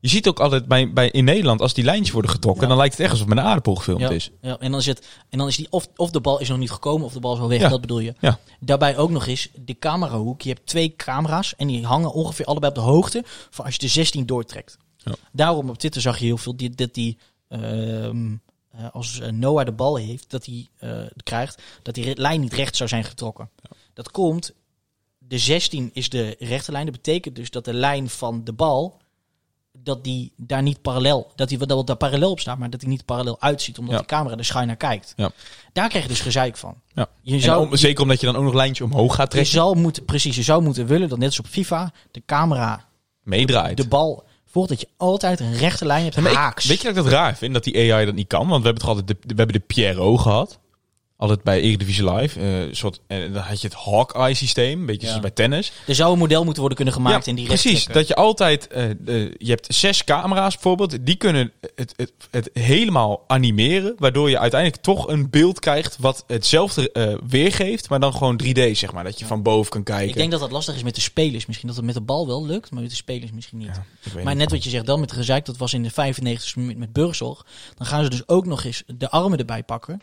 Je ziet ook altijd bij, bij, in Nederland, als die lijntjes worden getrokken, Ja. dan lijkt het echt alsof het met een aardappel gefilmd Ja, is. ja, en dan is het, en dan is die of, of de bal is nog niet gekomen of de bal is al weg. Ja. Dat bedoel je. Ja. Daarbij ook nog eens de camerahoek. Je hebt twee camera's en die hangen ongeveer allebei op de hoogte van als je de 16 doortrekt. Ja. Daarom op Twitter zag je heel veel die, dat die ehm, eh, als eh, Noah de bal heeft, dat hij eh, krijgt, dat die lijn niet recht zou zijn getrokken. Dat komt. De 16 is de rechte lijn. Dat betekent dus dat de lijn van de bal dat die daar niet parallel, dat die dat wel daar parallel op staat, maar dat hij niet parallel uitziet, omdat Ja. die camera er schuin naar kijkt. Ja. Daar krijg je dus gezeik van. Ja. Je zou, om- zeker omdat je dan ook nog lijntje omhoog gaat je trekken. zou moeten, precies, je zou moeten willen dat net als op FIFA de camera Meedraait. de bal volgt, dat je altijd een rechte lijn hebt, ik- haaks. weet je dat ik dat raar vind, dat die AI dat niet kan? Want we hebben toch altijd de, we hebben de Pierrot gehad. Altijd bij Eredivisie Live. eh, soort, en dan had je het Hawkeye systeem, een beetje Ja. zoals bij tennis. er zou een model moeten worden kunnen gemaakt in die precies. rechtstrekken. Dat je altijd, eh, je hebt zes camera's bijvoorbeeld, die kunnen het, het, het helemaal animeren, waardoor je uiteindelijk toch een beeld krijgt wat hetzelfde eh, weergeeft, maar dan gewoon 3D zeg maar, dat je van boven kan kijken. Ik denk dat dat lastig is met de spelers. Misschien dat het met de bal wel lukt, maar met de spelers misschien niet. Maar niet. net wat je zegt, dan met gezeik, dat was in de 95e minuut met Burgzorg. Dan gaan ze dus ook nog eens de armen erbij pakken.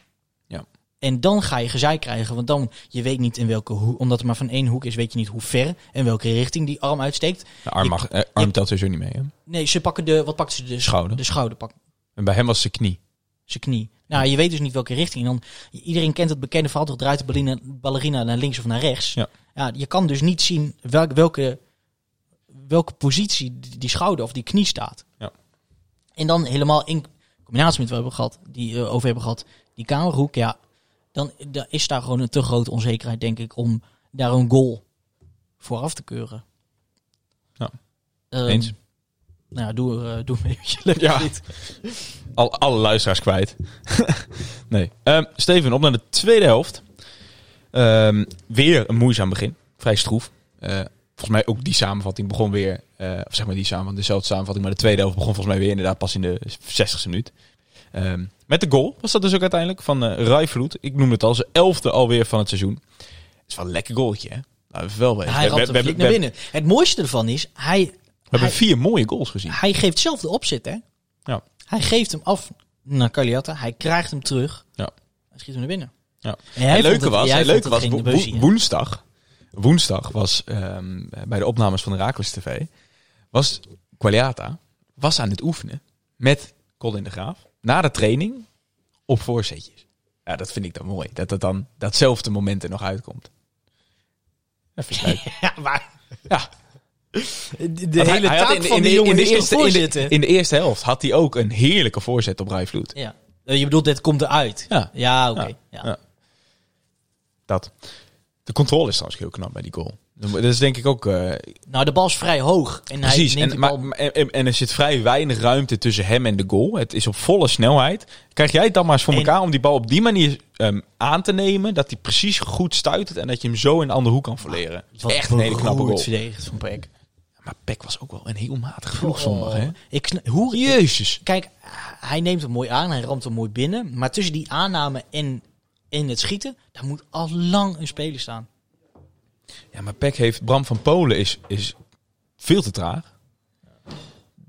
En dan ga je gezeik krijgen, want dan, je weet niet in welke hoek, omdat het maar van één hoek is, weet je niet hoe ver en welke richting die arm uitsteekt. De arm, je- mag, eh, arm telt sowieso niet mee. Hè? Nee, ze pakken de, wat pakken ze? De Schouder. De schouder pakken, En bij hem was zijn knie. zijn knie. Nou, je weet dus niet welke richting. Dan, iedereen kent het bekende verhaal, toch draait de ballerina, ballerina naar links of naar rechts. Ja. ja, je kan dus niet zien welk, welke, welke positie die, die schouder of die knie staat. Ja. En dan helemaal in combinatie met wat we hebben gehad, die eh, over hebben gehad, die kamerhoek, ja, dan, is daar gewoon een te grote onzekerheid, denk ik, om daar een goal voor af te keuren. Ja. Ehm, Eens. Nou ja, doe, eh, doe leuk. Ja. Al, alle luisteraars kwijt. nee. Ehm, Steven, op naar de tweede helft. Ehm, weer een moeizaam begin. Vrij stroef. Eh, volgens mij ook die samenvatting begon weer... eh, of zeg maar die samenvatting, dezelfde samenvatting. Maar de tweede helft begon volgens mij weer inderdaad pas in de 60ste minuut. Ehm, met de goal was dat dus ook uiteindelijk van Rijvloed. Ik noem het al zijn elfde alweer van het seizoen. Het is wel een lekker goaltje, hè? Nou, wel weten. Hij We- ramt hem we- naar binnen. Het mooiste ervan is, hij, We hebben vier mooie goals gezien. hij geeft zelf de opzet, hè? Ja. Hij geeft hem af naar Cagliata. Hij krijgt hem terug. Ja. Hij schiet hem naar binnen. Ja. En het leuke was, het leuke was wo- wo- woensdag, woensdag was ehm, bij de opnames van de Rakels TV, was Qualiata was aan het oefenen met Colin de Graaf na de training op voorzetjes. Ja, dat vind ik dan mooi. Dat het dan datzelfde moment er nog uitkomt. Dat vind ik leuk. Ja, maar... Ja. De, hele hij taak in- van die de- jongen in de eerste- in de- voorzitten? In de eerste helft had hij ook een heerlijke voorzet op Rijvloed. Ja. Je bedoelt, dit komt eruit? Ja. Ja, oké. Ja. Dat. De controle is trouwens heel knap bij die goal. Dat is denk ik ook... eh, Nou, de bal is vrij hoog. En Precies, hij neemt en, bal... maar, en, en er zit vrij weinig ruimte tussen hem en de goal. Het is op volle snelheid. Krijg jij het dan maar eens voor En- elkaar om die bal op die manier ehm, aan te nemen... dat hij precies goed stuitert en dat je hem zo in de andere hoek kan verleren. Wat echt een hele knappe goal. verdedigd van Peck. Maar Peck was ook wel een heel matige ploeg zondag, hè? Ik, hoe, Jezus. Kijk, hij neemt hem mooi aan, hij ramt hem mooi binnen. Maar tussen die aanname en, en het schieten, daar moet al lang een speler staan. Ja, maar Peck heeft... Bram van Polen is, is veel te traag.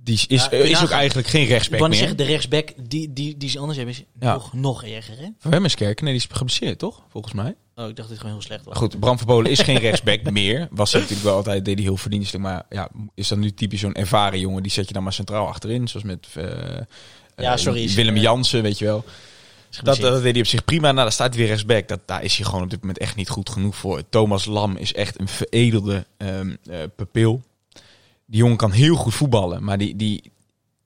Die is, is, Ja, je is ook eigenlijk geen rechtsback meer. net zeggen, de rechtsback die, die, die ze anders hebben, is Ja. nog, nog erger, hè? Van Wemmerskerk, nee, die is geblesseerd, toch? Volgens mij. Oh, ik dacht dat het gewoon heel slecht was. Goed, Bram van Polen is geen rechtsback meer. Was hij natuurlijk wel altijd, deed hij heel verdienstelijk. Maar ja, is dan nu typisch zo'n ervaren jongen. Die zet je dan maar centraal achterin. Zoals met eh, Ja, eh, sorry, is- Willem eh, Jansen, weet je wel. Dat, dat deed hij op zich prima. Nou, daar staat hij weer rechtsback. Dat, daar is hij gewoon op dit moment echt niet goed genoeg voor. Thomas Lam is echt een veredelde eh, pupil. Die jongen kan heel goed voetballen. Maar die, die,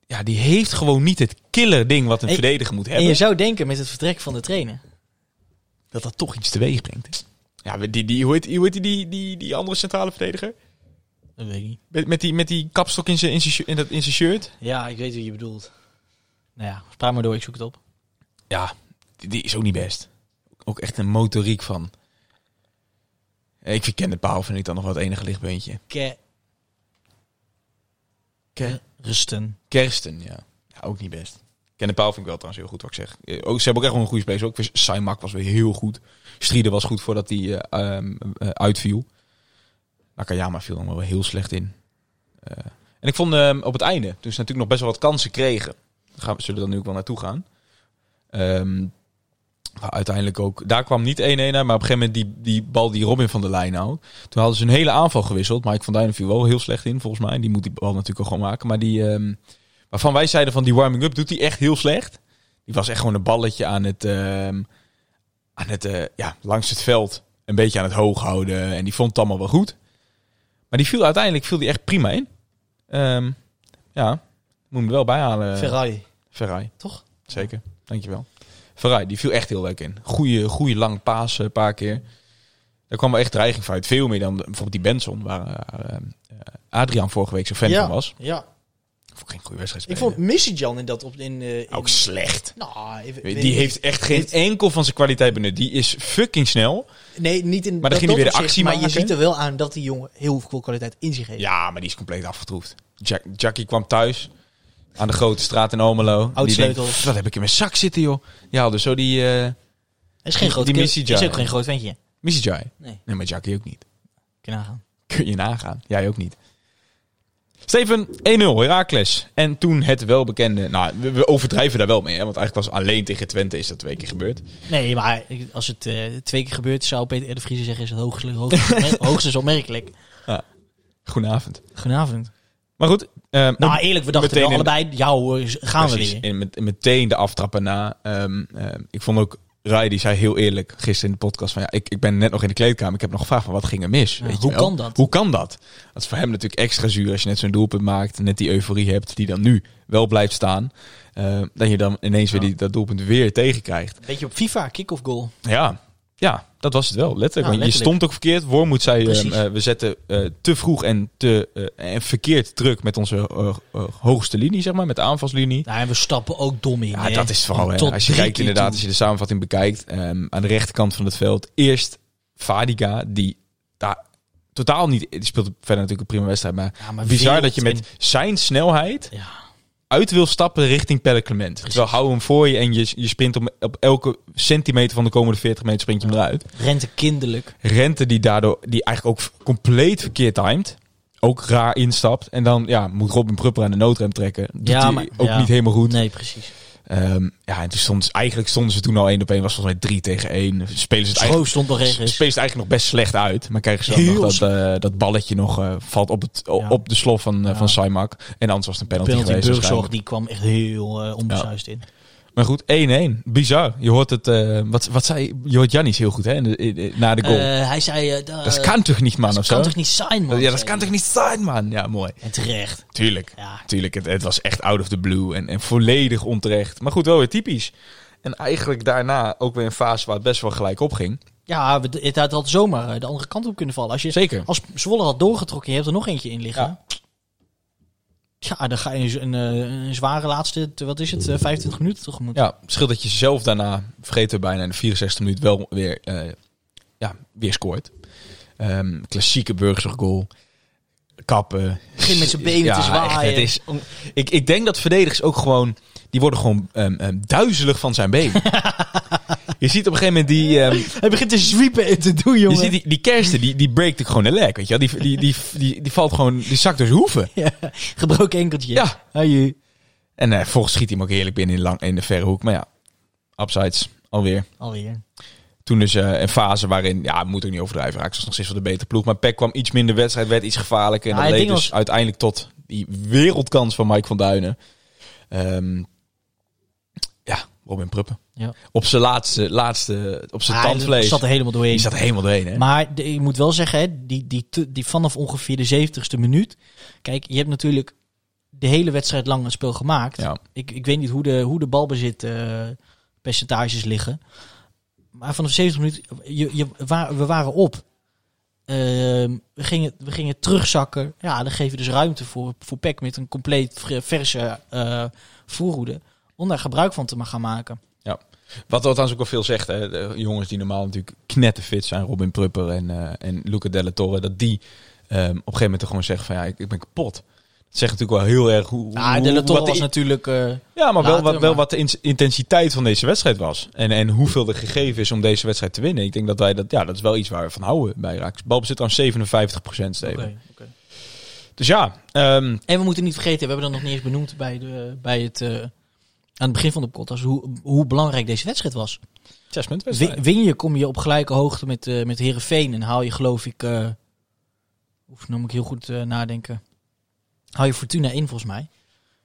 ja, die heeft gewoon niet het killer ding wat een En- verdediger moet En hebben. je zou denken met het vertrek van de trainer. Dat dat toch iets teweeg brengt. Ja, die, die, hoe heet, hoe heet die, die, die, die andere centrale verdediger? Dat weet ik niet. Met, met, die, met die kapstok in zijn in zijn shi- in dat- in zijn shirt? Ja, ik weet wie je bedoelt. Nou ja, praat maar door, ik zoek het op. Ja, die, die is ook niet best. Ook echt een motoriek van. Ik vind Kenneth Paal vind ik dan nog wel het enige lichtpuntje. Ke Ke Rusten. Kersten, ja. ja. Ook niet best. Kenneth Paal vind ik wel trouwens heel goed wat ik zeg. Eh, Ook, ze hebben ook echt wel een goede speler. Ook Saimak was weer heel goed. Strieder was goed voordat hij ehm, eh, uitviel. Nakayama viel dan wel heel slecht in. Eh, en ik vond ehm, op het einde, toen ze natuurlijk nog best wel wat kansen kregen. Daar gaan we, zullen we dan nu ook wel naartoe gaan. Ehm, uiteindelijk ook, daar kwam niet 1-1 uit, maar op een gegeven moment die, die bal die Robin van de lijn houdt. Toen hadden ze een hele aanval gewisseld. Mike van Duinen viel wel heel slecht in, volgens mij. Die moet die bal natuurlijk ook gewoon maken. Maar die, ehm, waarvan wij zeiden van die warming-up doet hij echt heel slecht. Die was echt gewoon een balletje aan het, ehm, aan het eh, ja, langs het veld. Een beetje aan het hoog houden. En die vond het allemaal wel goed. Maar die viel uiteindelijk viel die echt prima in. Ehm, ja, Moet hem er wel bijhalen. Ferrari, Ferrari. toch? Zeker, dankjewel. Ferrari, die viel echt heel leuk in. Goeie, goeie lange paas, een paar keer. Daar kwam wel echt dreiging van uit. Veel meer dan bijvoorbeeld die Benson, waar eh, eh, Adriaan vorige week zo fan ja, van was. ja. Vond ik geen goede wedstrijd Ik vond Missy Jan in dat op in, eh, in Ook slecht. Nou, even- Die weet heeft echt geen enkel van zijn kwaliteit benut. Die is fucking snel. Nee, niet in Maar dan dat- ging hij weer de actie Maar je ziet er wel aan dat die jongen heel veel kwaliteit in zich heeft. Ja, maar die is compleet afgetroefd. Jack, Jackie kwam thuis aan de grote straat in Omelo. Oud sleutels. wat heb ik in mijn zak zitten, joh. Ja, dus zo die eh is geen groot die. Missy Is ook geen groot ventje. Missy Jai. Nee, Nee, maar Jackie ook niet. kun je nagaan. Kun je nagaan. Jij ook niet. Steven, 1-0, Herakles. En toen het welbekende... Nou, we, overdrijven daar wel mee, hè, want eigenlijk was alleen tegen Twente is dat twee keer gebeurd. Nee, maar als het eh, twee keer gebeurt, zou Peter R. de Vriezer zeggen, is het hoogstens, hoogstens, hoogstens opmerkelijk. Goedenavond. Goedenavond. Maar goed. ehm, Nou, eerlijk, we dachten wel allebei, hoor, gaan we weer. En met, meteen de aftrappen na. Ehm, ehm, ik vond ook, Rai die zei heel eerlijk gisteren in de podcast van ja, ik, ik ben net nog in de kleedkamer. Ik heb nog gevraagd van wat ging er mis? Ja, weet je hoe kan dat? Hoe kan dat? Dat is voor hem natuurlijk extra zuur als je net zo'n doelpunt maakt. Net die euforie hebt die dan nu wel blijft staan. Ehm, dat je dan ineens weer die, dat doelpunt weer tegenkrijgt. Beetje op FIFA, kick-off goal. Ja, ja, dat was het wel. Letterlijk. Want je letterlijk. stond ook verkeerd. Wormoed zei, eh, we zetten eh, te vroeg en, te, eh, en verkeerd druk met onze eh, hoogste linie, zeg maar. Met de aanvalslinie. Nou, en we stappen ook dom in. Ja, hè. dat is het vooral. Hè. Als je kijkt inderdaad, toe. als je de samenvatting bekijkt. ehm, aan de rechterkant van het veld. Eerst Vadiga, die daar totaal niet... Die speelt verder natuurlijk een prima wedstrijd. Maar, Ja, maar bizar dat je met zijn snelheid Ja, uit wil stappen richting Pelle Clement. Terwijl hou hem voor je en je, je sprint op, op elke centimeter van de komende 40 meter sprint je hem eruit. rente kinderlijk. Rente die daardoor, die eigenlijk ook compleet verkeerd timed. Ook raar instapt. En dan ja, moet Robin Prupper aan de noodrem trekken. Doet Ja, maar- ook ja. niet helemaal goed. Nee, precies. Ehm, ja, en toen stond, eigenlijk stonden ze toen al één op één. Was volgens mij drie tegen één. Spelen ze het eigenlijk, stond nog spelen ze het eigenlijk nog best slecht uit. Maar krijgen ze dan Heel nog dat, eh, dat balletje nog eh, valt op, het, Ja. op de slof van, eh, Ja. van Saimak. En anders was het een penalty, Penalty geweest Burgzorg, die kwam echt heel onbesuist in. Maar goed, 1-1. Bizar. Je hoort het, eh, wat, wat zei, je hoort Jannis heel goed hè, na de goal. Eh, hij zei... eh, da- dat kan toch niet man dat of zo? kan toch niet zijn, man? ja, dat kan toch niet zijn man? Ja, mooi. En terecht. Tuurlijk. Ja, Tuurlijk, het, het was echt out of the blue en, en volledig onterecht. Maar goed, wel weer typisch. En eigenlijk daarna ook weer een fase waar het best wel gelijk op ging. ja het had zomaar de andere kant op kunnen vallen. Als je Zeker. als Zwolle had doorgetrokken, je hebt er nog eentje in liggen. Ja. Ja, dan ga je een, een, eh, een zware laatste, wat is het, eh, 25 minuten tegemoet. Ja, het scheelt dat je zelf daarna, vergeten bijna in de 64 minuut, wel weer, eh, ja, weer scoort. Ehm, klassieke Burgers goal. Kappen. Begint met zijn benen te zwaaien. echt, is, ik, ik denk dat verdedigers ook gewoon, die worden gewoon ehm, ehm, duizelig van zijn been. je ziet op een gegeven moment die, ehm, Hij begint te zwiepen en te doen, je jongen. ziet die, die kersten, die, die breekt ook gewoon een lek, weet je wel. Die, die, die, die, die valt gewoon, die zakt door zijn hoeven. Ja, gebroken enkeltje. Ja. Hoi. En eh volgens schiet hij hem ook heerlijk binnen in, lang, in de verre hoek. Maar ja, upsides, alweer. Alweer. Toen dus eh, een fase waarin, ja, moet ook niet overdrijven. Raak was nog steeds wel de betere ploeg. Maar Peck kwam iets minder wedstrijd, werd iets gevaarlijker. En dat leed dus was- uiteindelijk tot die wereldkans van Mike van Duinen. Ehm, ja, Robin Pruppen. Ja. Op zijn laatste, laatste op zijn Ah, tandvlees. zat er helemaal doorheen. Die zat er helemaal doorheen, hè? Maar de, ik moet wel zeggen, hè, die, die, die vanaf ongeveer de 70ste minuut. Kijk, je hebt natuurlijk de hele wedstrijd lang een spel gemaakt. ja. Ik, ik weet niet hoe de, hoe de balbezit eh, percentages liggen. Maar vanaf de 70 minuten, je, je, we waren op. Ehm, we, gingen, we gingen terugzakken. Ja, dan geef je dus ruimte voor, voor PEC met een compleet verse eh voorhoede. Om daar gebruik van te gaan maken. Wat althans ook wel veel zegt, hè, de jongens die normaal natuurlijk knetterfit zijn, Robin Prupper en, eh en Luca Della Torre, dat die ehm, op een gegeven moment er gewoon zeggen van ja, ik, ik ben kapot. Dat zegt natuurlijk wel heel erg hoe, Ja, hoe de La Torre was natuurlijk... eh, Ja, maar wel, wat, wel maar- wat de in- intensiteit van deze wedstrijd was. En, en hoeveel er gegeven is om deze wedstrijd te winnen. Ik denk dat wij dat, ja, dat is wel iets waar we van houden bij Raak. Balbezit aan 57 procent, Steven. oké, oké. Dus ja, ehm, En we moeten niet vergeten, we hebben dat nog niet eens benoemd bij, de, bij het, eh, aan het begin van de podcast, hoe, hoe belangrijk deze wedstrijd was. zes punten Win, je, kom je op gelijke hoogte met, eh met Herenveen en haal je geloof ik, eh oef, nou moet ik heel goed eh, nadenken, haal je Fortuna in volgens mij.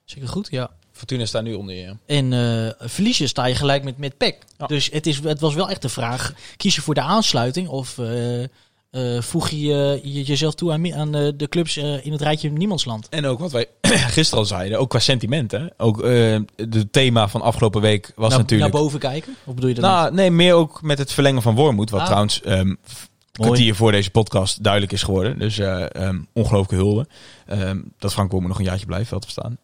Zeker goed, ja. Fortuna staat nu onder je. En eh verlies je, sta je gelijk met, met PEC. Ja. Dus het, is, het was wel echt de vraag, kies je voor de aansluiting of eh, eh, voeg je, je jezelf toe aan, aan eh, de clubs eh, in het rijtje Niemandsland. En ook wat wij gisteren al zeiden, ook qua sentiment. Hè? Ook eh het thema van afgelopen week was natuurlijk... naar boven kijken? Of bedoel je dat niet? Nou, nee, meer ook met het verlengen van Wormoed. Wat Ah. trouwens een kwartier voor deze podcast duidelijk is geworden. Dus eh ehm, ongelooflijke hulde. Ehm, dat Frank Wormoed nog een jaartje blijft, wel te verstaan.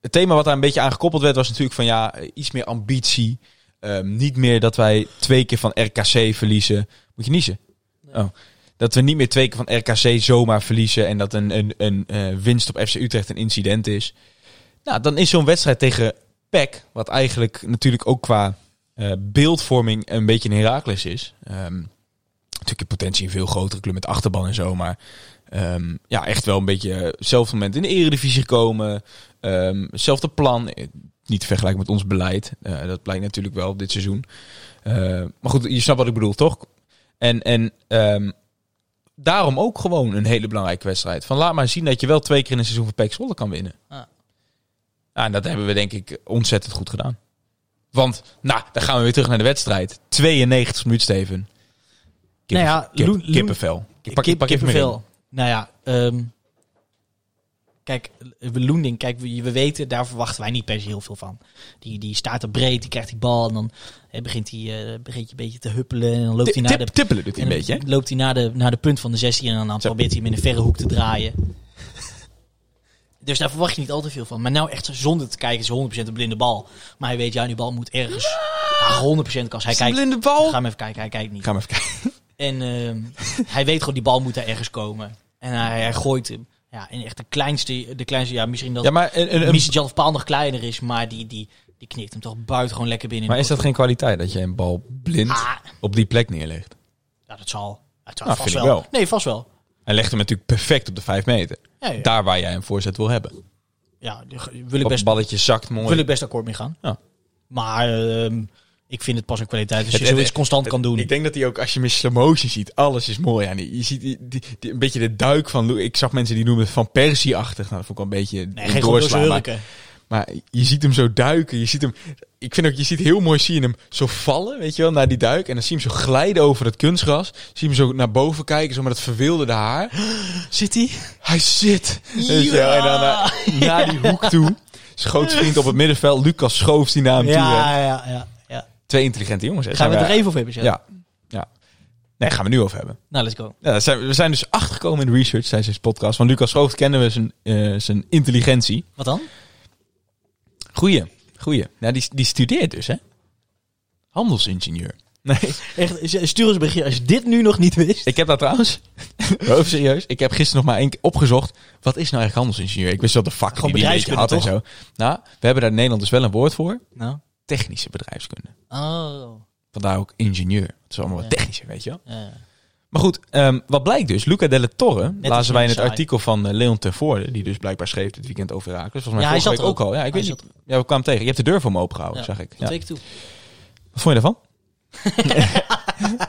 Het thema wat daar een beetje aan gekoppeld werd, was natuurlijk van ja, iets meer ambitie. Niet meer dat wij twee keer van RKC verliezen. Moet je niezen? Oh. Dat we niet meer twee keer van RKC zomaar verliezen. En dat een, een, een eh, winst op FC Utrecht een incident is. Nou, dan is zo'n wedstrijd tegen PEC, wat eigenlijk natuurlijk ook qua eh, beeldvorming een beetje een Herakles is. Ehm, natuurlijk in potentie een veel grotere club met achterban en zo, maar ehm, ja, echt wel een beetje hetzelfde moment in de eredivisie gekomen. Ehm, hetzelfde plan, eh, niet te vergelijken met ons beleid. Eh, dat blijkt natuurlijk wel dit seizoen. Eh, maar goed, je snapt wat ik bedoel, toch? En, en ehm, daarom ook gewoon een hele belangrijke wedstrijd. Van laat maar zien dat je wel twee keer in een seizoen van PEC Zwolle kan winnen. Ah. En dat hebben we denk ik ontzettend goed gedaan. Want, nou, dan gaan we weer terug naar de wedstrijd. 92 minuut, Steven. Kippen, Nou ja, kip- kippenvel. Ik pak, Kip, pak even meer in. kippenvel. Nou ja, ehm, kijk, Loending, kijk, we, we weten, daar verwachten wij niet per se heel veel van. Die, die staat er breed, die krijgt die bal en dan hè, begint hij eh, begint een beetje te huppelen en dan loopt hij naar de... Tippelen doet hij en een beetje, hè? loopt hij naar de, naar de punt van de 16 en dan probeert hij hem in een verre hoek te draaien. Dus daar verwacht je niet al te veel van. Maar nou echt zonder te kijken is 100% een blinde bal. Maar hij weet, ja, die bal moet ergens ja, 100% kans. Hij kijkt, blinde bal? ga hem even kijken, hij kijkt niet. Ga maar even kijken. En ehm, hij weet gewoon, die bal moet daar ergens komen. En hij, hij gooit hem. Ja, en echt de kleinste, de kleinste, ja, misschien dat Ja, maar, een, een, of Paal nog kleiner is, maar die, die, die knikt hem toch buiten gewoon lekker binnen. in maar is dat geen kwaliteit dat je een bal blind. Ah, op die plek neerlegt? ja, dat zal. Het zal Nou, vast wel. Nee, vast wel. Hij legt hem natuurlijk perfect op de 5 meter. Ja, ja. Daar waar jij een voorzet wil hebben. ja wil ik best, balletje zakt mooi. wil ik best akkoord mee gaan. Ja. Maar ehm, ik vind het pas een kwaliteit als je Het- het- zoiets constant kan doen. Ik denk dat hij ook, als je hem in slow motion ziet, alles is mooi aan die. Je ziet die, die, die- een beetje de duik van... Ik zag mensen die noemen het van Persie-achtig. Nou, dat vond ik wel een beetje nee, een geen doorslaan. Maar, maar je ziet hem zo duiken. Je ziet hem... Ik vind ook, je ziet heel mooi, zie je hem zo vallen, weet je wel, naar die duik. En dan zie je hem zo glijden over het kunstgras. Zie je hem zo naar boven kijken, zo met het verwilderde haar. Zit hij? Hij zit. Je wel, en dan naar, naar die hoek toe. Schoot vriend op het middenveld. Lucas schoof die naar hem toe. Ja, ja, ja, ja. Twee intelligente jongens. Hè. Gaan we het er even over hebben? Ja. ja. Nee, gaan we nu over hebben. Nou, let's go. Ja, zijn, we zijn dus achtergekomen in de research tijdens deze podcast. Van Lucas Schoof kennen we zijn, eh, zijn intelligentie. Wat dan? Goeie, goeie. Nou, die, die studeert dus, hè? Handelsingenieur. Nee, Echt, stuur ons een berichtje als je dit nu nog niet wist. ik heb dat trouwens. Over serieus. Ik heb gisteren nog maar één keer opgezocht. Wat is nou eigenlijk handelsingenieur? Ik wist wel de vak Gewoon die die een beetje had en zo. Nou, we hebben daar in Nederland dus wel een woord voor. Nou. Technische bedrijfskunde. Oh. Vandaar ook ingenieur. Het is allemaal wat Ja. technischer, weet je wel. Ja. Maar goed, ehm, wat blijkt dus? Luca Delle Torre, als lazen wij in het saai. artikel van eh, Leon Tervoorde, die dus blijkbaar schreef dit weekend over Herakles. Volgens mij Ja, hij zat week er ook al. Ja, ik Hij weet niet. Ja, we kwamen tegen. Je hebt de deur voor me opengehouden, Ja, zag ik. Ja. toe. Wat vond je daarvan?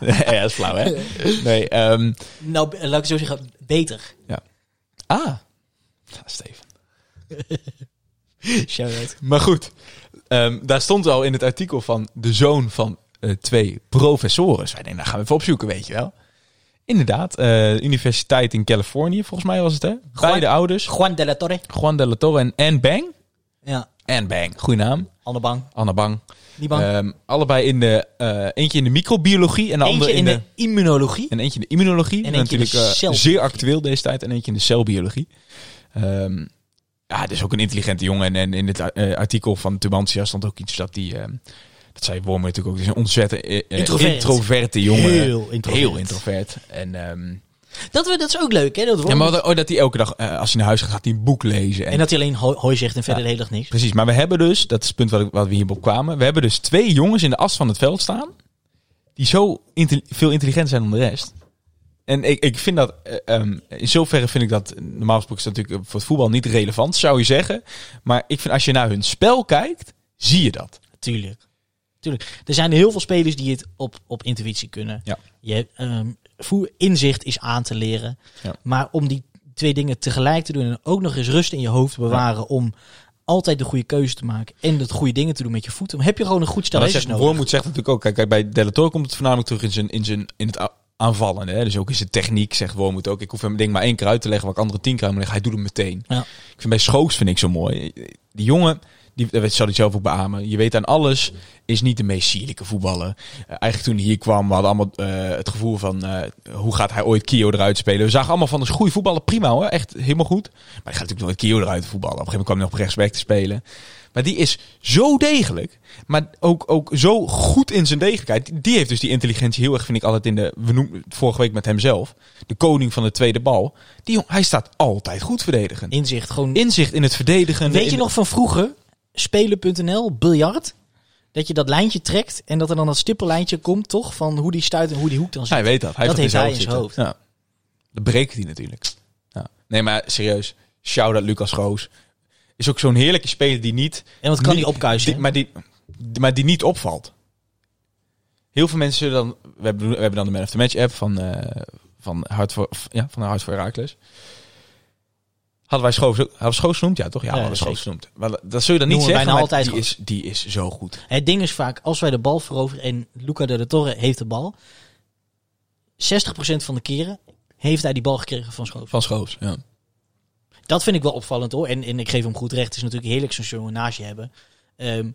ja, dat is flauw, hè? Nee, ehm, Nou, b- laat ik zo zeggen, beter. ah. Ja, Steven. Shout-out. Maar goed, ehm, daar stond al in het artikel van de zoon van eh, twee professoren. Dus wij denken, nou gaan we even opzoeken, weet je wel. Inderdaad, eh, universiteit in Californië, volgens mij was het, hè? Beide ouders, Juan de la Torre. Juan Delle Torre en Anne Bang. Ja, Anne Bang, goede naam. Anne Bang. Anne Bang. Die bang. Ehm, allebei in de, eh, eentje in de microbiologie en de eentje andere in de, immunologie. En eentje in de immunologie. En eentje in de zeer actueel deze tijd. En eentje in de celbiologie. Ehm ja, dus ook een intelligente jongen. En, in het eh, artikel van Tubantia stond ook iets dat die... ehm, dat zei Wormer natuurlijk ook. Het is een ontzettend eh, eh, Introvert. introverte jongen. Heel introvert. Heel introvert. En, ehm, Dat, we, dat is ook leuk, hè? Dat ja, maar wat- oh, dat hij elke dag, als hij naar huis gaat, gaat hij een boek lezen. En, En dat hij alleen hoi, hoi zegt en verder Ja. de hele dag niks. Precies, maar we hebben dus, dat is het punt wat, we hierop kwamen. We hebben dus twee jongens in de as van het veld staan. Die zo veel intelligenter zijn dan de rest. En ik, ik vind dat, eh, ehm, in zoverre vind ik dat, normaal gesproken is dat natuurlijk voor het voetbal niet relevant, zou je zeggen. Maar ik vind als je naar hun spel kijkt, zie je dat. Tuurlijk. Tuurlijk. Er zijn heel veel spelers die het op, op intuïtie kunnen. Ja. Je, voer, inzicht is aan te leren. Ja. Maar om die twee dingen tegelijk te doen en ook nog eens rust in je hoofd te bewaren om altijd de goede keuze te maken en het goede dingen te doen met je voeten, dan heb je gewoon een goed stel nodig. Wormoed zegt natuurlijk ook, kijk, kijk bij Delator komt het voornamelijk terug in zijn, in zijn, in het aanvallen. Hè? Dus ook in zijn techniek zegt Wormoed ook. Ik hoef hem ding maar één keer uit te leggen, waar ik andere tien keer uit moet leggen. Hij doet het meteen. Ja. Ik vind bij Schoos vind ik zo mooi. Die jongen, die, dat zal hij zelf ook beamen. Je weet aan alles, is niet de meest sierlijke voetballer. Eh, eigenlijk toen hij hier kwam, we hadden allemaal eh, het gevoel van... eh, hoe gaat hij ooit Kio eruit spelen? We zagen allemaal van, dat is een goede voetballer, prima hoor. Echt helemaal goed. Maar hij gaat natuurlijk nooit Kio eruit voetballen. Op een gegeven moment kwam hij nog op rechtsback te spelen. Maar die is zo degelijk. Maar ook, ook zo goed in zijn degelijkheid. Die heeft dus die intelligentie heel erg, vind ik altijd in de... We noemden het vorige week met hemzelf. De koning van de tweede bal. Die hij staat altijd goed verdedigen. Inzicht, gewoon... Inzicht in het verdedigen. Weet je nog van vroeger, spelen.nl, biljart? Dat je dat lijntje trekt en dat er dan dat stippellijntje komt, toch? Van hoe die stuit en hoe die hoek dan zit. Hij weet dat. Hij Dat heeft hij in zijn zitten. Ja. Dat breekt hij natuurlijk. Ja. Nee, maar serieus. Shout-out Lucas Roos. Is ook zo'n heerlijke speler die niet... En wat kan niet- hij opkuisen? die- maar, die, maar die niet opvalt. Heel veel mensen zullen dan... We hebben, we hebben dan de Man of the Match app van, eh van Hart voor, ja, van Hart voor Herakles. Hadden wij Schoos ook... Hadden we Schoos genoemd? Ja, toch? Ja, we hadden. Schoos genoemd. Maar dat zul je dan niet Noemen zeggen, bijna altijd die, is, die is zo goed. Het ding is vaak, als wij de bal veroveren en Luca de la Torre heeft de bal, 60% van de keren heeft hij die bal gekregen van Schoofs. Van Schoos, ja. Dat vind ik wel opvallend hoor. En, en ik geef hem goed recht. Het is natuurlijk heerlijk zo'n jongen naast je hebben. Ehm,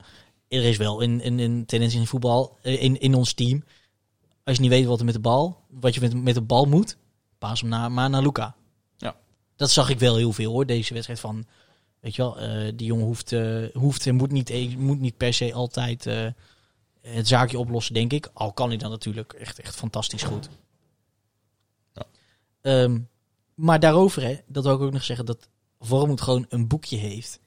er is wel een, een, een tendens in voetbal, eh, in, in ons team. Als je niet weet wat er met de bal, wat je met, met de bal moet, paas hem naar, maar naar Luca. Ja. Dat zag ik wel heel veel hoor, deze wedstrijd van, weet je wel, eh, die jongen hoeft, eh, hoeft en moet niet, e- moet niet per se altijd het zaakje oplossen, denk ik. Al kan hij dan natuurlijk echt, echt fantastisch goed. Ja. Ehm, maar daarover, hè, dat wil ik ook nog zeggen, dat Vormut gewoon een boekje heeft.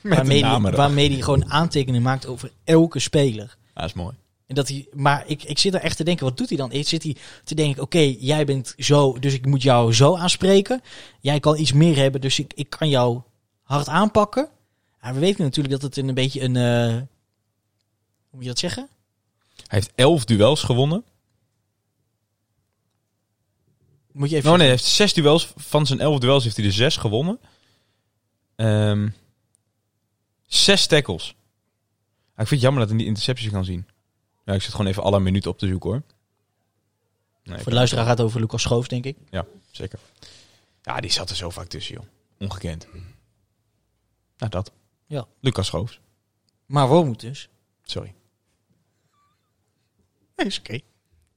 Waarmee, die, waarmee hij gewoon aantekeningen maakt over elke speler. Ja, dat is mooi. En dat hij, maar ik, ik zit er echt te denken, wat doet hij dan? Zit hij te denken, oké, jij bent zo, dus ik moet jou zo aanspreken. Jij kan iets meer hebben, dus ik, ik kan jou hard aanpakken. Ja, we weten natuurlijk dat het een, een beetje een, eh, hoe moet je dat zeggen? Hij heeft elf duels gewonnen. Moet je even Oh nee, hij heeft zes duels. Van zijn elf duels heeft hij er zes gewonnen. Ehm, zes tackles. Ja, ik vind het jammer dat ik die intercepties kan zien. Ja, ik zit gewoon even alle minuten op te zoeken hoor. Nee, Voor de luisteraar gaat het over Lucas Schoofs, denk ik. Ja, zeker. Ja, die zat er zo vaak tussen, joh. Ongekend. Nou, dat. Ja. Lucas Schoofs. Maar Wormoed dus. Sorry. Nee, is oké.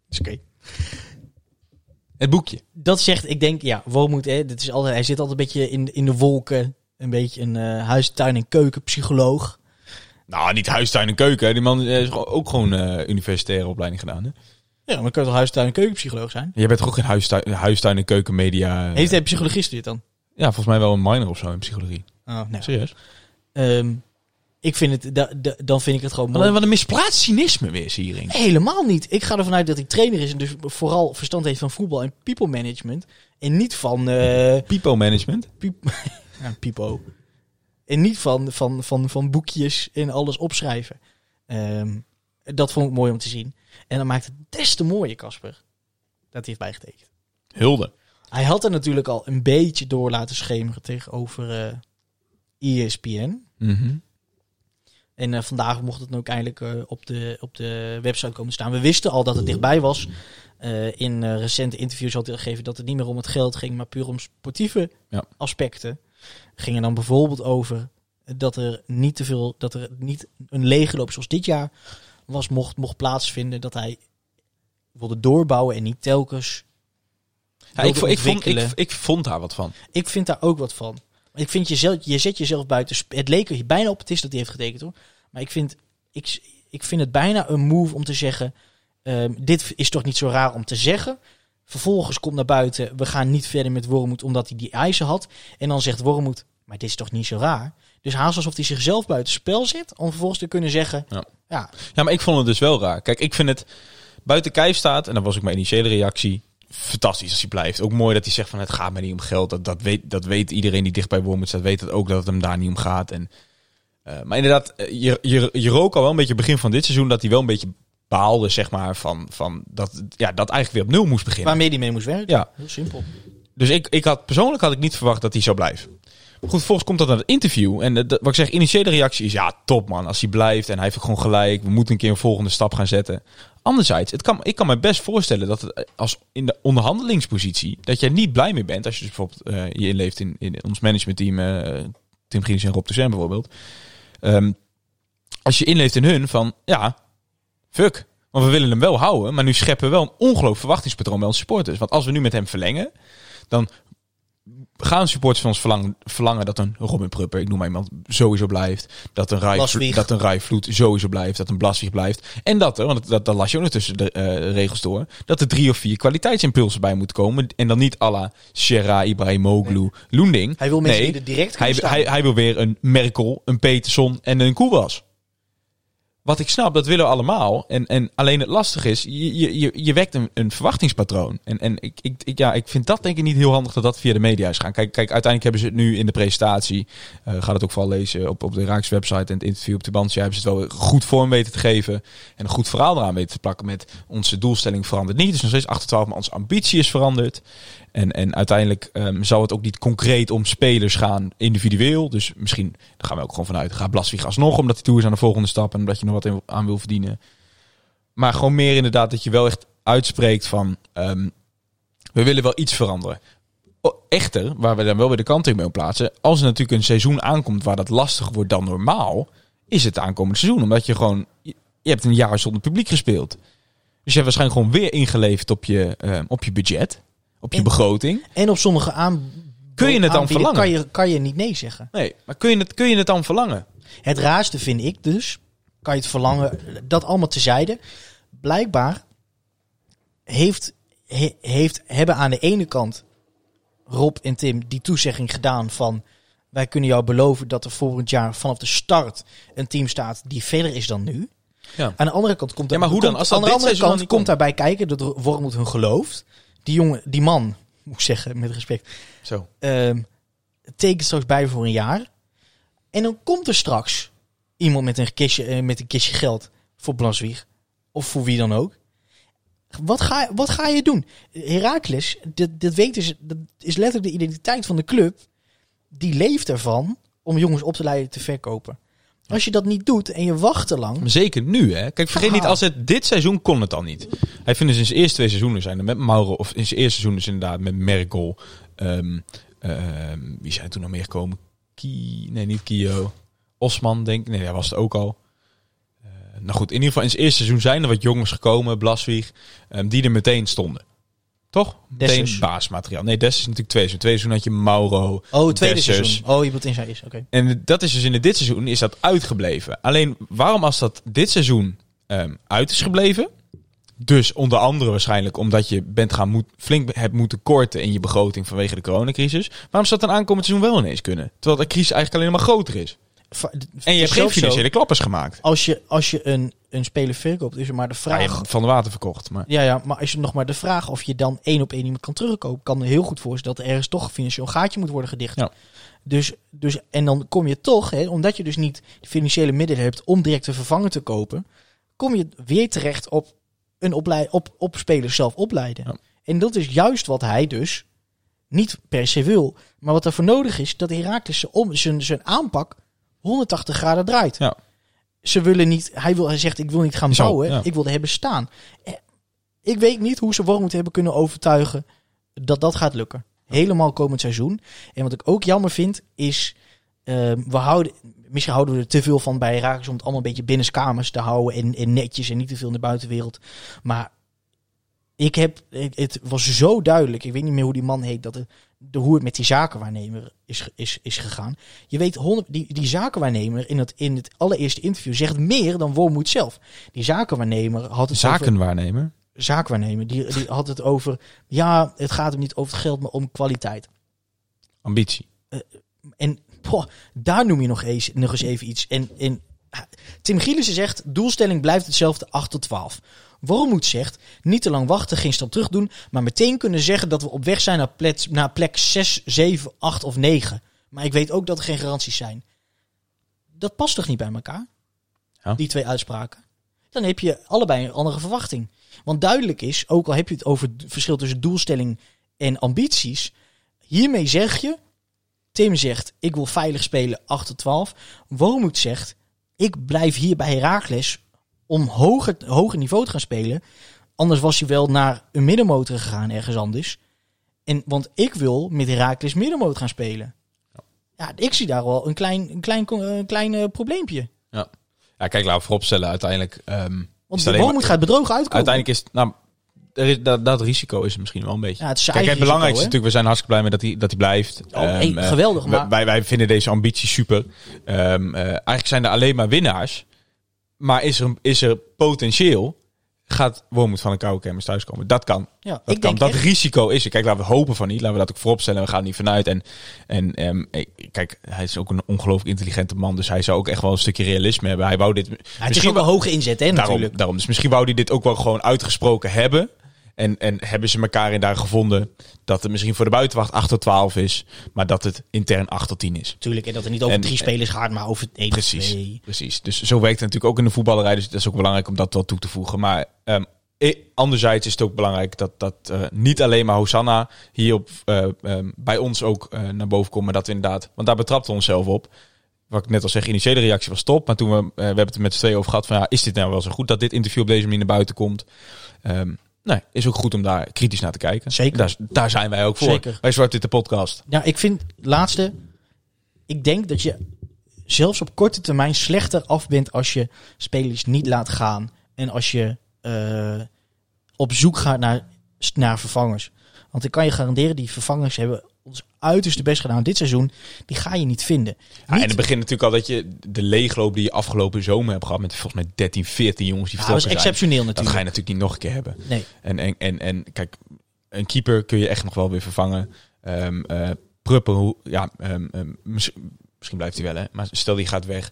Is oké. Het boekje. Dat zegt, ik denk, ja, Wormoed, hè, dit is altijd, hij zit altijd een beetje in, in de wolken. Een beetje een eh huis, tuin en keukenpsycholoog. Nou, niet huistuin en keuken. Die man eh, is ook gewoon eh, universitaire opleiding gedaan. Hè? Ja, maar kan toch huis, tuin en keukenpsycholoog zijn? Jij bent toch ook geen huistuin, huistuin en keukenmedia... eh, Heeft hij psychologie gestudeerd dan? Ja, volgens mij wel een minor of zo in psychologie. Oh, nou. Serieus? Ehm, ik vind het, da, da- dan vind ik het gewoon mooi. Wat een misplaatst cynisme weer, Siering. Helemaal niet. Ik ga ervan uit dat hij trainer is en dus vooral verstand heeft van voetbal en people management. En niet van eh Pipo management. piep, ja, pipo. En niet van, van, van, van boekjes en alles opschrijven. Ehm, dat vond ik mooi om te zien. En dat maakt het des te mooier, Casper. Dat hij heeft bijgetekend. Hulde. Hij had er natuurlijk al een beetje door laten schemeren tegenover eh ESPN. Mhm. En eh, vandaag mocht het ook eindelijk eh, op, de, op de website komen staan. We wisten al dat het dichtbij was. Eh, in recente interviews had hij gegeven dat het niet meer om het geld ging, maar puur om sportieve Ja. aspecten. Ging er dan bijvoorbeeld over dat er niet te veel, dat er niet een leegloop zoals dit jaar was, mocht, mocht plaatsvinden. Dat hij wilde doorbouwen en niet telkens. Ja, ik, vond, ik, ik vond daar wat van. Ik vind daar ook wat van. Ik vind jezelf, je zet jezelf buiten. Het leek er bijna op, het is dat hij heeft getekend hoor. Maar ik vind, ik, ik vind het bijna een move om te zeggen: ehm, dit is toch niet zo raar om te zeggen. Vervolgens komt naar buiten, we gaan niet verder met Wormoed omdat hij die eisen had. En dan zegt Wormoed, maar dit is toch niet zo raar. Dus haast alsof hij zichzelf buiten spel zet, om vervolgens te kunnen zeggen: Ja. ja, Ja, maar ik vond het dus wel raar. Kijk, ik vind het buiten kijf staat, en dat was ook mijn initiële reactie, fantastisch als hij blijft. Ook mooi dat hij zegt van het gaat mij niet om geld. Dat, dat, weet, dat weet iedereen die dicht bij Wormoed staat, weet het ook dat het hem daar niet om gaat. En, eh, maar inderdaad, eh, je, je, je rook al wel een beetje begin van dit seizoen dat hij wel een beetje baalde, zeg maar, van, van dat, ja, dat eigenlijk weer opnieuw moest beginnen. waarmee hij mee moest werken. Ja. Heel simpel. Dus ik, ik had, persoonlijk had ik niet verwacht dat hij zou blijven. Goed, volgens komt dat naar het interview. En eh, wat ik zeg, initiële reactie is ja, top man. Als hij blijft en hij heeft ook gewoon gelijk. We moeten een keer een volgende stap gaan zetten. Anderzijds, het kan, ik kan me best voorstellen dat het als in de onderhandelingspositie, dat jij niet blij mee bent als je dus bijvoorbeeld eh, je inleeft in, in ons managementteam, eh Tim Gries en Rob Toussaint bijvoorbeeld. Ehm, als je inleeft in hun van, ja, fuck. Want we willen hem wel houden, maar nu scheppen we wel een ongelooflijk verwachtingspatroon bij onze supporters. Want als we nu met hem verlengen, dan gaan supporters van ons verlangen, verlangen dat een Robin Prupper, ik noem maar iemand, sowieso blijft. Dat een Blaswieg. dat een sowieso blijft. Dat een Blaswieg blijft. En dat er, want dat, dat, las je ook nog tussen de eh, regels door, dat er drie of vier kwaliteitsimpulsen bij moeten komen. En dan niet à la Sherra, Ibrahimoglu, Loending. Hij wil mensen Nee, die er direct hij, hij, hij wil weer een Merkel, een Peterson en een Koewas. Wat ik snap, dat willen we allemaal. En, en alleen het lastige is, je, je, je, wekt een, een verwachtingspatroon. En, en ik, ik, ik, ja, ik vind dat denk ik niet heel handig dat dat via de media is gaan. Kijk, kijk uiteindelijk hebben ze het nu in de presentatie. eh gaat het ook vooral lezen op, op de Raaks website en het interview op de bandje. Hebben ze het wel goed vorm weten te geven. En een goed verhaal eraan weten te plakken met onze doelstelling verandert niet. Is nog steeds 8 tot 12, maar onze ambitie is veranderd. En, en uiteindelijk ehm, zal het ook niet concreet om spelers gaan individueel. Dus misschien, daar gaan we ook gewoon vanuit, gaat Blaswieg alsnog omdat hij toe is aan de volgende stap en omdat je nog wat aan wil verdienen. Maar gewoon meer inderdaad dat je wel echt uitspreekt van, ehm, we willen wel iets veranderen. Echter, waar we dan wel weer de kant in mee plaatsen, als er natuurlijk een seizoen aankomt waar dat lastiger wordt dan normaal, is het aankomend seizoen. Omdat je gewoon, je, je hebt een jaar zonder publiek gespeeld. Dus je hebt waarschijnlijk gewoon weer ingeleverd op je, ehm, op je budget, op je En- begroting. En op sommige aan Kun je het dan verlangen? Kan je, kan je niet nee zeggen. Nee, maar kun je het, kun je het dan verlangen? Het raarste vind ik dus, kan je het verlangen, dat allemaal tezijde. Blijkbaar heeft, he- heeft, hebben aan de ene kant Rob en Tim die toezegging gedaan van... wij kunnen jou beloven dat er volgend jaar vanaf de start een team staat die verder is dan nu. Ja. Aan de andere kant komt, Ja, maar hoe komt- dan? Als dat aan de andere kant komt daarbij kijken dat Wormoed hun gelooft. Die jongen, die man, moet ik zeggen met respect, Zo. ehm tekent straks bij voor een jaar. En dan komt er straks iemand met een kistje, eh, met een kistje geld voor Blaswieg. Of voor wie dan ook. Wat ga, wat ga je doen? Heracles, dit, dit, weten ze, dat is letterlijk de identiteit van de club. Die leeft ervan om jongens op te leiden te verkopen. Als je dat niet doet en je wacht te lang. Maar zeker nu, hè? Kijk, vergeet niet, als het dit seizoen kon het al niet. Hij vindt dus in zijn eerste twee seizoenen zijn er met Mauro, of in zijn eerste seizoen dus inderdaad met Merkel. ehm, ehm, wie zijn er toen nog meer gekomen? Ki, nee, niet Kio. Osman, denk ik. Nee, hij was het ook al. Eh, nou goed, in ieder geval in zijn eerste seizoen zijn er wat jongens gekomen, Blaswieg, ehm, die er meteen stonden. Toch? Meteen baasmateriaal. Nee, Des is natuurlijk twee seizoen. Twee seizoen had je Mauro. Oh, tweede seizoen. Oh, je bedoelt in zijn is. Oké. En dat is dus in dit seizoen is dat uitgebleven. Alleen waarom als dat dit seizoen ehm, uit is gebleven? Dus onder andere waarschijnlijk omdat je bent gaan moet, flink hebt moeten korten in je begroting vanwege de coronacrisis. Waarom zou dat dan aankomend seizoen wel ineens kunnen? Terwijl de crisis eigenlijk alleen maar groter is. En je hebt geen financiële klappers gemaakt. Als je, als je een, een speler verkoopt, is er maar de vraag. van de water verkocht. Maar Ja, ja, maar als je nog maar de vraag of je dan één op één iemand kan terugkopen, kan me heel goed voorstellen dat er ergens toch een financieel gaatje moet worden gedicht. Ja. Dus, dus, en dan kom je toch, hè, omdat je dus niet de financiële middelen hebt om direct een vervanger te kopen, kom je weer terecht op, een op, op spelers zelf opleiden. Ja. En dat is juist wat hij dus niet per se wil. Maar wat ervoor nodig is, dat Herakles om- zijn, zijn aanpak 180 graden draait. Ja. Ze willen niet, hij, wil, hij zegt ik wil niet gaan Zo, bouwen, ja. ik wil er hebben staan. Eh, Ik weet niet hoe ze Wormoed hebben kunnen overtuigen dat dat gaat lukken. Helemaal komend seizoen. En wat ik ook jammer vind is, ehm, we houden, misschien houden we er te veel van bij Herakles om het allemaal een beetje binnenskamers te houden en, en netjes en niet te veel in de buitenwereld. Maar ik heb, het, het was zo duidelijk, ik weet niet meer hoe die man heet, dat de, de hoe het met die zakenwaarnemer is, is, is gegaan. Je weet, 100, die, die zakenwaarnemer in het, in het allereerste interview zegt meer dan Wormoed zelf. Die zakenwaarnemer had het over, zakenwaarnemer. die, die had het over, ja, het gaat hem niet over het geld, maar om kwaliteit. Ambitie. En boah, daar noem je nog eens, nog eens even iets. En, en Tim Gielissen zegt, doelstelling blijft hetzelfde 8 tot 12. Wormoed zegt, niet te lang wachten, geen stap terug doen, maar meteen kunnen zeggen dat we op weg zijn naar plek, naar plek 6, 7, 8 of 9. Maar ik weet ook dat er geen garanties zijn. Dat past toch niet bij elkaar? Ja. Die twee uitspraken. Dan heb je allebei een andere verwachting. Want duidelijk is, ook al heb je het over het verschil tussen doelstelling en ambities, hiermee zeg je, Tim zegt, ik wil veilig spelen 8 tot 12. Wormoed zegt, ik blijf hier bij Heracles om hoger, hoger niveau te gaan spelen. Anders was hij wel naar een middenmotor gegaan ergens anders. En, want ik wil met Heracles middenmotor gaan spelen. Ja, ik zie daar wel een klein, een klein, een klein eh, probleempje. Ja. ja, kijk, laten we vooropstellen. Uiteindelijk, is Want de maar- gaat bedrogen uitkomen. uiteindelijk is nou, er is, dat, dat risico is misschien wel een beetje. Ja, het Kijk, het belangrijkste is natuurlijk, we zijn hartstikke blij met dat hij, dat hij blijft. Oh, hey, Ehm, eh, geweldig, maar- Wij, wij vinden deze ambitie super. Ehm, eh, eigenlijk zijn er alleen maar winnaars. Maar is er, is er potentieel, gaat Wormoed van een koude kermis thuiskomen. Dat kan. Ja, Dat, ik kan. denk dat echt- risico is er. Kijk, laten we hopen van niet. Laten we dat ook vooropstellen. We gaan er niet vanuit. En, en ehm, kijk, hij is ook een ongelooflijk intelligente man. Dus hij zou ook echt wel een stukje realisme hebben. Hij wou dit Ja, het is ook een hoge inzet, hè, daarom, natuurlijk. daarom. Dus misschien wou hij dit ook wel gewoon uitgesproken hebben. En, en hebben ze elkaar in daar gevonden dat het misschien voor de buitenwacht 8 tot 12 is. Maar dat het intern 8 tot 10 is. Natuurlijk, en dat het niet over En- drie spelers gaat, maar over één Precies, twee. precies. Dus zo werkt het natuurlijk ook in de voetballerij. Dus dat is ook belangrijk om dat wel toe te voegen. Maar ehm, eh, anderzijds is het ook belangrijk dat, dat eh, niet alleen maar Hosanna hier op, eh, ehm, bij ons ook eh, naar boven komt. Maar dat we inderdaad, want daar betrapten we onszelf op. Wat ik net al zeg, initiële reactie was top. Maar toen we, we hebben het er met z'n tweeën over gehad van ja, is dit nou wel zo goed dat dit interview op deze manier naar buiten komt? Ehm, nee, is ook goed om daar kritisch naar te kijken. Zeker. Daar, daar zijn wij ook voor. Zeker. Bij Zwart Witte Podcast. Ja, ik vind, laatste, ik denk dat je zelfs op korte termijn slechter af bent als je spelers niet laat gaan. En als je eh, op zoek gaat naar, naar vervangers. Want ik kan je garanderen, die vervangers hebben ons uiterste best gedaan dit seizoen. Die ga je niet vinden. Ja, Niet- en het begint natuurlijk al dat je de leegloop die je afgelopen zomer hebt gehad met volgens mij 13, 14 jongens die Ja, dat is vertrokken zijn. exceptioneel Dat natuurlijk. ga je natuurlijk niet nog een keer hebben. Nee. En, en, en, en kijk, een keeper kun je echt nog wel weer vervangen. Pruppen, hoe- ja, ehm, ehm, mis- misschien blijft hij wel, hè. Maar stel die gaat weg.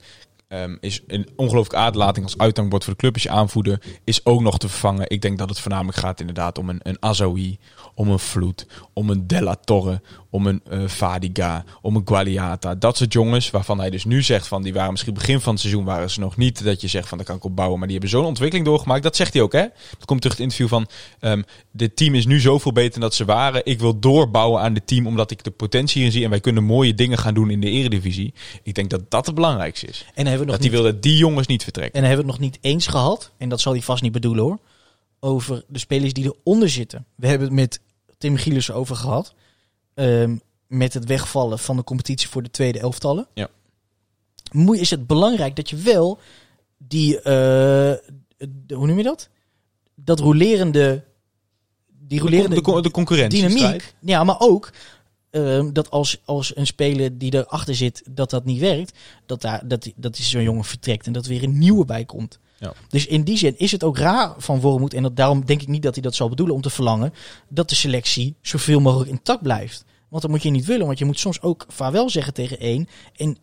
Ehm, is een ongelooflijke aardlating als uithangbord voor de club. Als je aanvoerder is ook nog te vervangen. Ik denk dat het voornamelijk gaat inderdaad om een, een Azoui, om een Vloed, om een Della Torre, om een eh Vadiga, om een Gualiata. Dat soort jongens waarvan hij dus nu zegt van die waren misschien begin van het seizoen waren ze nog niet. Dat je zegt van daar kan ik op bouwen. Maar die hebben zo'n ontwikkeling doorgemaakt. Dat zegt hij ook hè. Dat komt terug in het interview van ehm dit team is nu zoveel beter dan dat ze waren. Ik wil doorbouwen aan dit team omdat ik de potentie in zie. En wij kunnen mooie dingen gaan doen in de eredivisie. Ik denk dat dat het belangrijkste is. En dan hebben we nog Dat niet- wil dat die jongens niet vertrekken. En dan hebben we het nog niet eens gehad, en dat zal hij vast niet bedoelen hoor, over de spelers die eronder zitten. We hebben het met Tim Gielissen over gehad. ehm, met het wegvallen van de competitie voor de tweede elftallen. Ja. Moet, is het belangrijk dat je wel die, eh, de- hoe noem je dat? Dat rolerende, die rolerende de, con- de concurrentie. dynamiek. Ja, maar ook ehm, dat als, als een speler die erachter zit, dat dat niet werkt, dat, daar, dat, die- dat zo'n jongen vertrekt en dat er weer een nieuwe bij komt. Ja. Dus in die zin is het ook raar van Wormoed, en dat, daarom denk ik niet dat hij dat zal bedoelen om te verlangen, dat de selectie zoveel mogelijk intact blijft. Want dat moet je niet willen, want je moet soms ook vaarwel zeggen tegen één en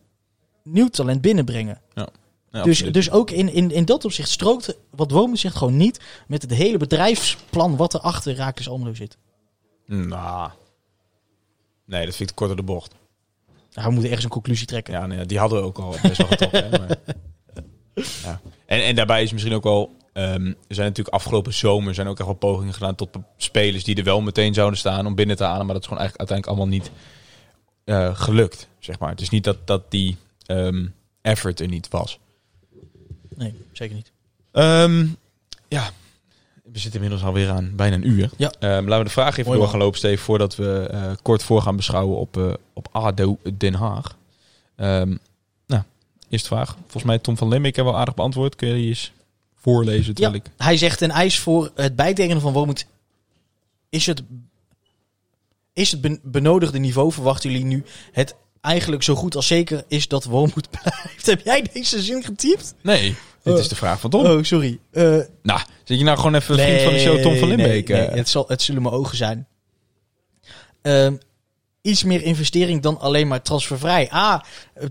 nieuw talent binnenbrengen. Ja, Dus, absoluut. dus ook in, in, in dat opzicht strookt wat Wormoed zegt gewoon niet met het hele bedrijfsplan wat er achter Raakles Almelo zit. Nou. Nee, dat vind ik te kort door de bocht. Nou, we moeten ergens een conclusie trekken. Ja, nee, die hadden we ook al best wel getrokken. hè, maar- ja. en, en daarbij is misschien ook wel... ehm, er zijn natuurlijk afgelopen zomer zijn ook echt wel pogingen gedaan tot spelers die er wel meteen zouden staan om binnen te halen. Maar dat is gewoon eigenlijk uiteindelijk allemaal niet eh, gelukt, zeg maar. Het is niet dat, dat die ehm, effort er niet was. Nee, zeker niet. Ehm, ja, we zitten inmiddels alweer aan bijna een uur. Ja. Ehm, laten we de vraag even Mooi, door gaan lopen, Steve, voordat we eh, kort voor gaan beschouwen op, eh, op ADO Den Haag. Ehm, nou, eerste vraag. Volgens mij Tom van Lemmek hebben we aardig beantwoord. Kun je die eens voorlezen, Ja, ik... hij zegt een eis voor het bijtekenen van Wormoed. Is het, is het ben- benodigde niveau, verwachten jullie nu, het eigenlijk zo goed als zeker is dat Wormoed blijft? Heb jij deze zin getypt? Nee, dit Oh. is de vraag van Tom. Oh, sorry. Eh, Nou, zit je nou gewoon even vriend van de show Tom van Limbeek? nee, eh? het, zal, het zullen mijn ogen zijn. Ehm, iets meer investering dan alleen maar transfervrij. Ah,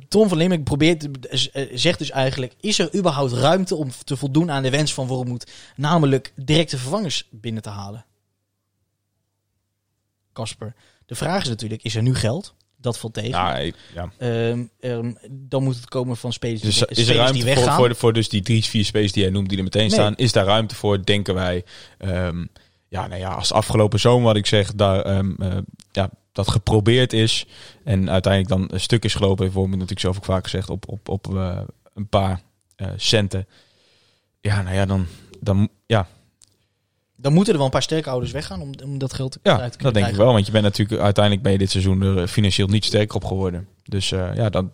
Tom van Limbeek probeert, eh, zegt dus eigenlijk... is er überhaupt ruimte om te voldoen aan de wens van Wormoed... namelijk directe vervangers binnen te halen? Kasper, de vraag is natuurlijk, is er nu geld? Dat valt tegen. Nou, ik- ja. Ehm, ehm, dan moet het komen van spelers die, Dus spelers is er ruimte die voor, voor, de- voor dus die drie, vier spaces die jij noemt die er meteen Nee. staan? Is daar ruimte voor, denken wij? Ehm, ja, nou ja, als afgelopen zomer wat ik zeg, daar, eh, ja, dat geprobeerd is. En uiteindelijk dan een stuk is gelopen. Heeft Wormoed natuurlijk zelf ook vaak gezegd. Op, op, op eh, een paar eh, centen. Ja, nou ja, dan, dan ja, Dan moeten er wel een paar sterke ouders weggaan om, om dat geld te ja eruit te dat kunnen denk ik wel. Want je bent natuurlijk uiteindelijk ben je dit seizoen er eh, financieel niet sterker op geworden. Dus eh, ja, dan...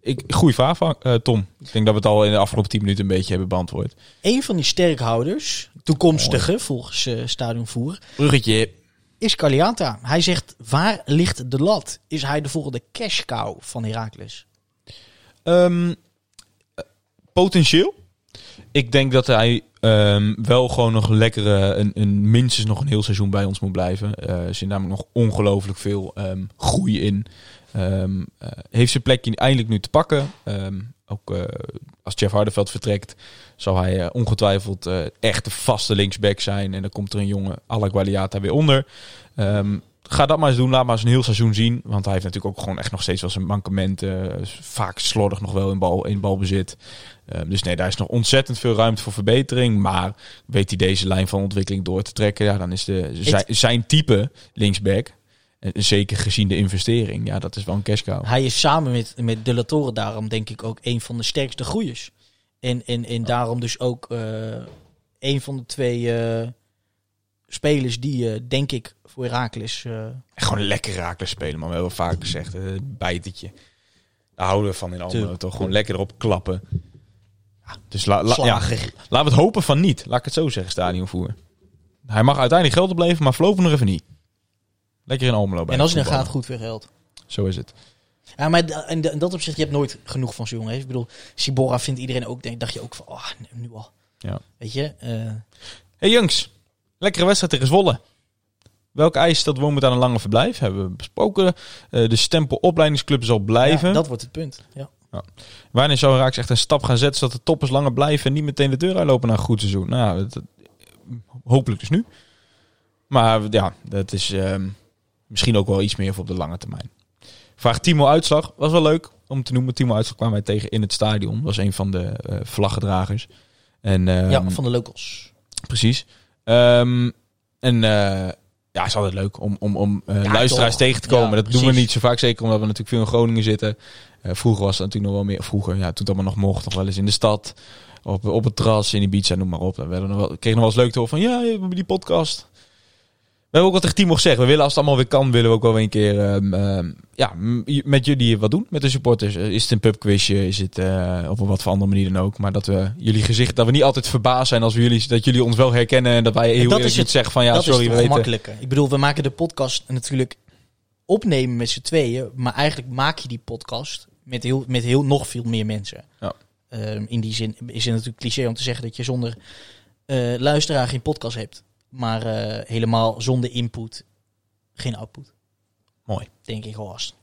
Ik, goeie vraag, van, eh, Tom. Ik denk dat we het al in de afgelopen 10 minuten een beetje hebben beantwoord. Een van die sterkhouders, toekomstige volgens eh Stadionvoer, Bruggetje. is Calianta. Hij zegt, waar ligt de lat? Is hij de volgende cash cow van Heracles? Ehm, eh, potentieel. Ik denk dat hij ehm, wel gewoon nog lekker eh, een, een, minstens nog een heel seizoen bij ons moet blijven. Eh, er zit namelijk nog ongelooflijk veel ehm, groei in. Ehm, eh, heeft zijn plekje eindelijk nu te pakken. Ook eh, als Jeff Hardeveld vertrekt, zal hij ongetwijfeld echt de vaste linksback zijn. En dan komt er een jonge Alla Gualiata weer onder. Ga dat maar eens doen. Laat maar eens een heel seizoen zien. Want hij heeft natuurlijk ook gewoon echt nog steeds wel zijn mankementen. Vaak slordig nog wel in, bal, in balbezit. Ehm, dus nee, daar is nog ontzettend veel ruimte voor verbetering. Maar weet hij deze lijn van ontwikkeling door te trekken, ja, dan is de, zijn, zijn type linksback, eh, zeker gezien de investering, ja, dat is wel een cash cow. Hij is samen met, met De La Torre daarom denk ik ook een van de sterkste groeiers. En, en, en daarom dus ook eh, een van de twee eh, spelers die denk ik voor Heracles... Echt gewoon lekker raken spelen, maar we hebben vaak gezegd, eh bijtetje. Daar houden we van in Almelo, toch? Gewoon lekker erop klappen. Ja, dus la, la- ja, laten we het hopen van niet. Laat ik het zo zeggen, stadionvoer. Hij mag uiteindelijk geld opleveren, maar voorlopig nog even niet. Lekker in Almelo bij En als hij dan gaat, goed weer geld. Zo is het. Ja, maar in, dat opzicht, je hebt nooit genoeg van zo'n jongen. Ik bedoel, Sibora vindt iedereen ook, denk, dacht je ook van, oh, nu al. Ja. Weet je? eh, Hey Jungs, lekkere wedstrijd tegen Zwolle. Welk eis dat woont aan een lange verblijf? Hebben we besproken. Eh, de stempel opleidingsclub zal blijven. ja, dat wordt het punt. Ja. Wanneer zou Raaks echt een stap gaan zetten zodat de toppers langer blijven en niet meteen de deur uitlopen naar een goed seizoen? Nou, dat- dat- hopelijk dus nu. Maar ja, dat is ehm, misschien ook wel iets meer voor op de lange termijn. Vraag Timo Uitslag. Was wel leuk om te noemen. Timo Uitslag kwamen wij tegen in het stadion. Was een van de eh, vlaggedragers. En, ehm, ja, van de locals. Precies. Ehm, en eh, ja, is altijd leuk om, om, om eh, Ja, luisteraars toch. tegen te komen. Ja, dat doen we niet zo vaak, zeker omdat we natuurlijk veel in Groningen zitten. Eh, vroeger was het natuurlijk nog wel meer. Vroeger, ja, toen het allemaal nog mocht, nog wel eens in de stad. Op, op het terras, in Ibiza, noem maar op. Dan werden we nog wel, kregen nog wel eens leuk te horen van, ja, die podcast. We hebben ook wat tegen Timo gezegd. We willen, als het allemaal weer kan, willen we ook wel een keer ehm, ehm, ja, met jullie wat doen. Met de supporters. Eh, Is het een pubquizje? Is het eh, op een wat voor andere manier dan ook. Maar dat we jullie gezicht, dat we niet altijd verbaasd zijn als we jullie, dat jullie ons wel herkennen. En dat wij heel dat eerlijk is het- zeggen van, ja, dat sorry, is het weten. gemakkelijke. Ik bedoel, we maken de podcast natuurlijk opnemen met z'n tweeën. Maar eigenlijk maak je die podcast met heel, met heel nog veel meer mensen. Ja. Ehm, in die zin is het natuurlijk cliché om te zeggen dat je zonder eh, luisteraar geen podcast hebt. Maar eh, helemaal zonder input geen output. Mooi. Denk ik wel vast.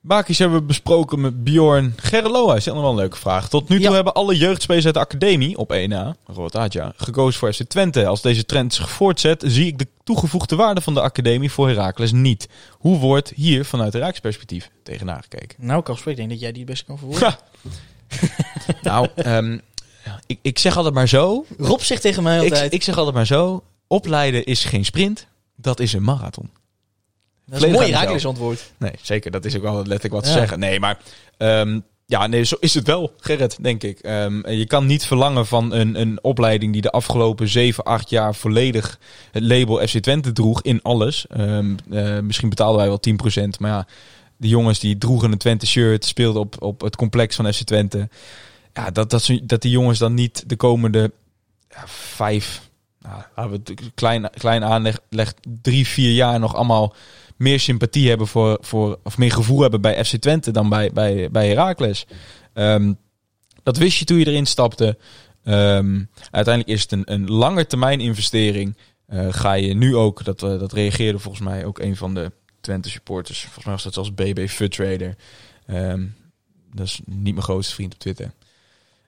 Bakis hebben we besproken met Bjorn Gerlo. Hij stelt nog wel een leuke vraag. Tot nu toe Ja. hebben alle jeugdspelers uit de academie op 1A, Rotaatja, gekozen voor FC Twente. Als deze trend zich voortzet, zie ik de toegevoegde waarde van de academie voor Heracles niet. Hoe wordt hier vanuit Heracles perspectief tegenaan gekeken? Nou, ik afspreek, denk dat jij die het beste kan verwoorden. Nou, ehm, ik, ik zeg altijd maar zo. Rob zegt tegen mij Ik, altijd, ik zeg altijd maar zo. Opleiden is geen sprint, dat is een marathon. dat is een mooi Herakles antwoord. Nee, zeker. Dat is ook wel letterlijk wat te Ja. zeggen. Nee, maar ehm, ja, nee, zo is het wel, Gerrit, denk ik. Ehm, je kan niet verlangen van een, een opleiding die de afgelopen 7, 8 jaar volledig het label FC Twente droeg in alles. Ehm, eh, misschien betaalden wij wel 10%, maar ja, de jongens die droegen een Twente shirt, speelden op, op het complex van FC Twente. Ja, dat, dat, dat die jongens dan niet de komende ja, vijf, nou, we klein, klein aanleg, leg, drie, vier jaar nog allemaal meer sympathie hebben voor, voor of meer gevoel hebben bij FC Twente dan bij, bij, bij Heracles. Ehm, dat wist je toen je erin stapte. Ehm, uiteindelijk is het een, een lange termijn investering. Eh, ga je nu ook, dat, eh, dat reageerde volgens mij ook een van de Twente supporters. Volgens mij was dat zelfs BB Fut Trader. Ehm, dat is niet mijn grootste vriend op Twitter.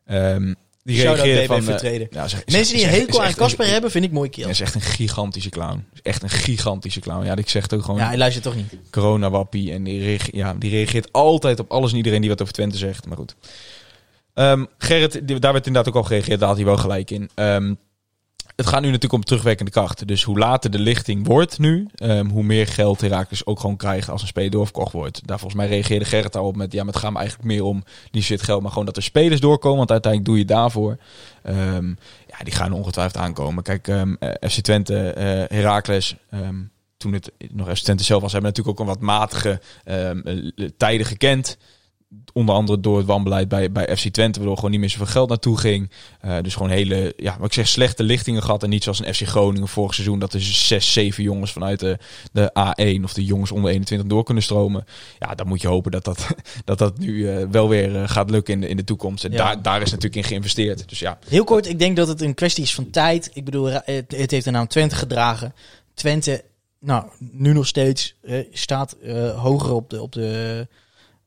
Ehm, die reageerde van... Ja, is Mensen die een hekel aan Casper hebben, vind ik mooi hij kill. is echt een gigantische clown. Is echt een gigantische clown. Ja, ik zeg het ook gewoon Ja, hij luistert toch niet. corona-wappie. En die, reage- ja, die reageert altijd op alles en iedereen die wat over Twente zegt. Maar goed. Ehm, Gerrit, die- daar werd inderdaad ook al gereageerd. Daar had hij wel gelijk in. Ehm, het gaat nu natuurlijk om terugwerkende krachten. Dus hoe later de lichting wordt nu, ehm, hoe meer geld Herakles ook gewoon krijgen als een speler doorverkocht wordt. Daar volgens mij reageerde Gerrit daarop met, ja, maar het gaat me eigenlijk meer om niet zit geld, maar gewoon dat er spelers doorkomen. Want uiteindelijk doe je daarvoor. Ehm, ja, die gaan ongetwijfeld aankomen. Kijk, ehm, eh, FC Twente, Heracles, ehm, toen het nog FC Twente zelf was, hebben natuurlijk ook een wat matige eh, tijden gekend. Onder andere door het wanbeleid bij, bij FC Twente, waardoor gewoon niet meer zoveel geld naartoe ging. Eh, dus gewoon hele, ja, wat ik zeg, slechte lichtingen gehad. En niet zoals een FC Groningen vorig seizoen, dat er zes, zeven jongens vanuit de, de A1 of de jongens onder 21 door kunnen stromen. Ja, dan moet je hopen dat dat, dat, dat nu eh, wel weer eh, gaat lukken in de, in de toekomst. En Ja. daar, daar is natuurlijk in geïnvesteerd. Dus ja, Heel kort, ik denk dat het een kwestie is van tijd. Ik bedoel, het, het heeft de naam Twente gedragen. Twente, nou, nu nog steeds staat hoger op de, op de,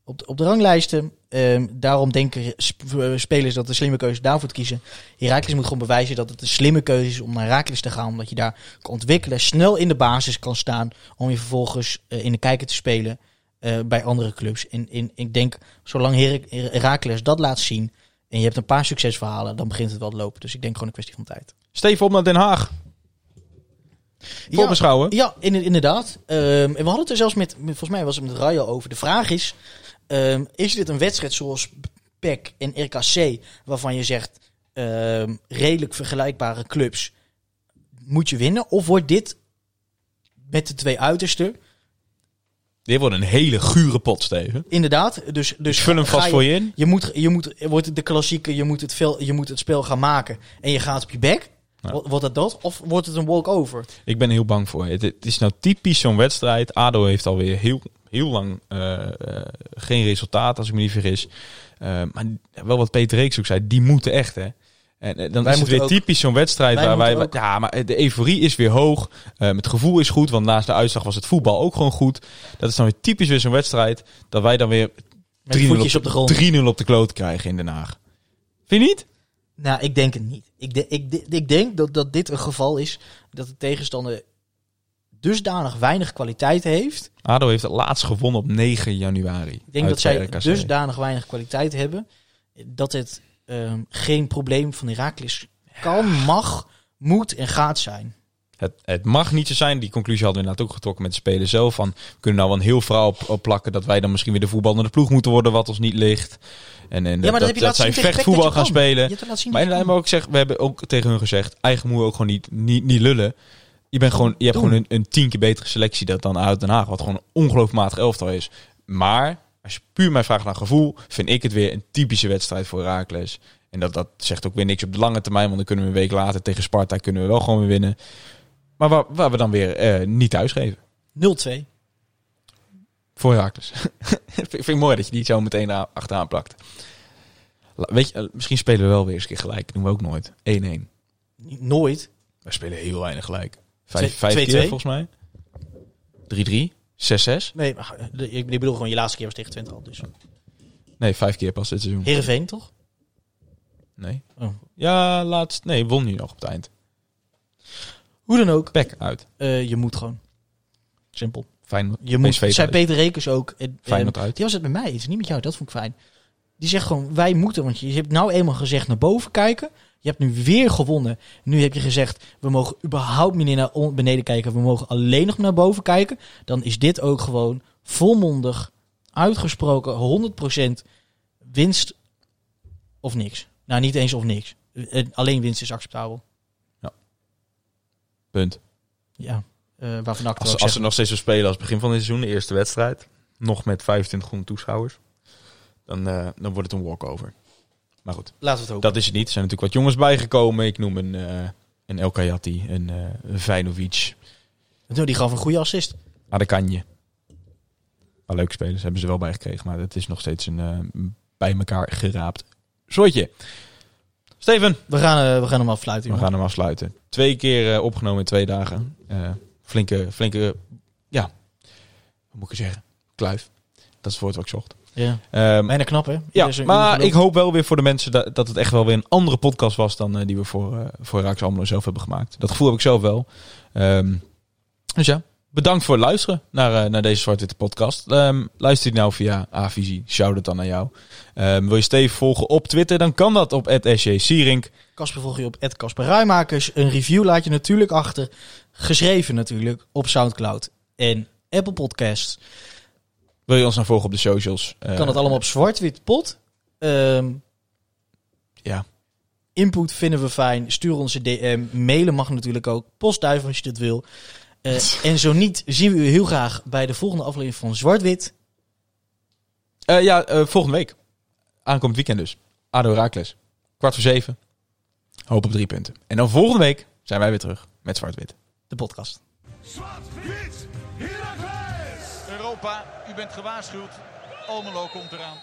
op de, op de ranglijsten. Ehm, daarom denken sp- eh, spelers dat de slimme keuze daarvoor te kiezen. Heracles moet gewoon bewijzen dat het een slimme keuze is om naar Heracles te gaan. Omdat je daar kan ontwikkelen, snel in de basis kan staan. Om je vervolgens eh, in de kijker te spelen eh, bij andere clubs. En, en ik denk, zolang Her Heracles dat laat zien... en je hebt een paar succesverhalen, dan begint het wel te lopen. Dus ik denk gewoon een kwestie van tijd. Steven op naar Den Haag. Voorbeschouwen. Ja, in, inderdaad. Ehm, en we hadden het er zelfs met, met- volgens mij was het met Rayo over. De vraag is, ehm, is dit een wedstrijd zoals PEC en RKC, waarvan je zegt, ehm, redelijk vergelijkbare clubs, moet je winnen? Of wordt dit met de twee uitersten, Dit wordt een hele gure pot, Steven. inderdaad, dus, dus vul hem vast voor je in. Je moet, je moet, wordt het de klassieke, je moet het, veel, je moet het spel gaan maken en je gaat op je bek. Ja. Wordt het dat? Of wordt het een walk-over? Ik ben er heel bang voor. Het, het is nou typisch zo'n wedstrijd. ADO heeft alweer heel, heel lang eh, eh, geen resultaat, als ik me niet vergis. Eh, maar wel wat Peter Reeks ook zei, die moeten echt, hè. En dan Wij is het weer ook. typisch zo'n wedstrijd Wij waar wij... ook. Ja, maar de euforie is weer hoog. Het gevoel is goed, want naast de uitslag was het voetbal ook gewoon goed. Dat is dan weer typisch weer zo'n wedstrijd dat wij dan weer 3-0 Met voetjes op de grond. 3-0 op de kloot krijgen in Den Haag. Vind je niet? Nou, ik denk het niet. Ik, de- ik, de- ik denk dat, dat dit een geval is dat de tegenstander dusdanig weinig kwaliteit heeft. ADO heeft het laatst gewonnen op 9 januari. Ik denk dat zij RKC. dusdanig weinig kwaliteit hebben dat het ehm, geen probleem van Herakles kan, mag, moet en gaat zijn. Het, het mag niet zo zijn. Die conclusie hadden we inderdaad ook getrokken met de spelers zelf. Van, we kunnen nou wel een heel verhaal op, op plakken dat wij dan misschien weer de voetballende ploeg moeten worden wat ons niet ligt. En, en Ja, maar dat, dat laten zij vechtvoetbal gaan dat kan. spelen. Maar dat inderdaad, maar ook zeg, we hebben ook tegen hun gezegd, eigenlijk moet je ook gewoon niet, niet, niet lullen. Je, bent gewoon, je hebt Doen. gewoon een, een tien keer betere selectie dat dan uit Den Haag, wat gewoon een ongeloofmatig elftal is. Maar, als je puur mij vraagt naar gevoel, vind ik het weer een typische wedstrijd voor Herakles. En dat, dat zegt ook weer niks op de lange termijn, want dan kunnen we een week later tegen Sparta kunnen we wel gewoon weer winnen. Maar waar, waar we dan weer eh, niet thuisgeven. 0-2. Voor Herakles. vind, vind ik mooi dat je die zo meteen achteraan plakt. La- Weet je, eh, misschien spelen we wel weer eens een keer gelijk. doen we ook nooit. 1-1. Nooit. We spelen heel weinig gelijk. Vijf, keer volgens mij. 3-3. 6-6. Nee, maar, eh, ik bedoel gewoon je laatste keer was tegen Twente al. Dus. Nee, vijf keer pas dit seizoen. Heerenveen, toch? Nee. Oh. Ja, laatst. Nee, won nu nog op het eind. Hoe dan ook, Pek uit. eh, je moet gewoon. Simpel. Fijn. Je moet, thuis. Peter Rekers ook. Feyenoord en uit. Die was het met mij eens, niet met jou. Dat vond ik fijn. Die zegt gewoon, wij moeten, want je hebt nou eenmaal gezegd naar boven kijken. Je hebt nu weer gewonnen. Nu heb je gezegd, we mogen überhaupt niet naar beneden kijken. We mogen alleen nog naar boven kijken. Dan is dit ook gewoon volmondig, uitgesproken, 100% winst of niks. Nou, niet eens of niks. Eh, Alleen winst is acceptabel. Punt. Ja, eh waarvan Als, als ze nog steeds zo spelen als begin van het seizoen, de eerste wedstrijd. Nog met 25 groene toeschouwers. Dan, eh, dan wordt het een walkover. Maar goed. Laten we het hopen. Dat is het niet. Er zijn natuurlijk wat jongens bijgekomen. Ik noem een, eh een El Kayati, een, een Vijnovic, Nou, die gaf een goede assist. Adekanje. Maar leuke spelers hebben ze wel bijgekregen. Maar het is nog steeds een eh, bij elkaar geraapt soortje. Steven, We gaan, we gaan hem afsluiten. we gaan hem afsluiten. Twee keer opgenomen in twee dagen. Flinke, flinke, ja, wat moet ik zeggen? Kluif. Dat is het woord wat ik zocht. Ja. Bijna knap, hè? Ja, maar ik hoop wel weer voor de mensen dat, dat het echt wel weer een andere podcast was dan eh, die we voor, eh voor Raaks Almelo zelf hebben gemaakt. Dat gevoel heb ik zelf wel. Ehm, dus ja, bedankt voor het luisteren naar, eh, naar deze Zwart-Witte podcast. Ehm, luister je nou via Avisie, shout het dan naar jou. Ehm, wil je Steven volgen op Twitter, dan kan dat op @sjsierink. Kasper volg je op Kasper Ruimakers. Een review laat je natuurlijk achter. Geschreven natuurlijk op Soundcloud en Apple Podcasts. Wil je ons nou volgen op de socials? Eh, Kan het allemaal op zwart-wit pot. Ehm, Ja. Input vinden we fijn. Stuur ons een DM. Mailen mag natuurlijk ook. Postduiven als je dit wil. Eh, en zo niet, zien we u heel graag bij de volgende aflevering van Zwart-Wit. Eh, ja, eh, volgende week. Aankomend weekend dus. ADO Raakles. Kwart voor zeven. Hoop op drie punten. En dan volgende week zijn wij weer terug met Zwart-Wit. De podcast. Zwart-wit! U bent gewaarschuwd. Almelo komt eraan.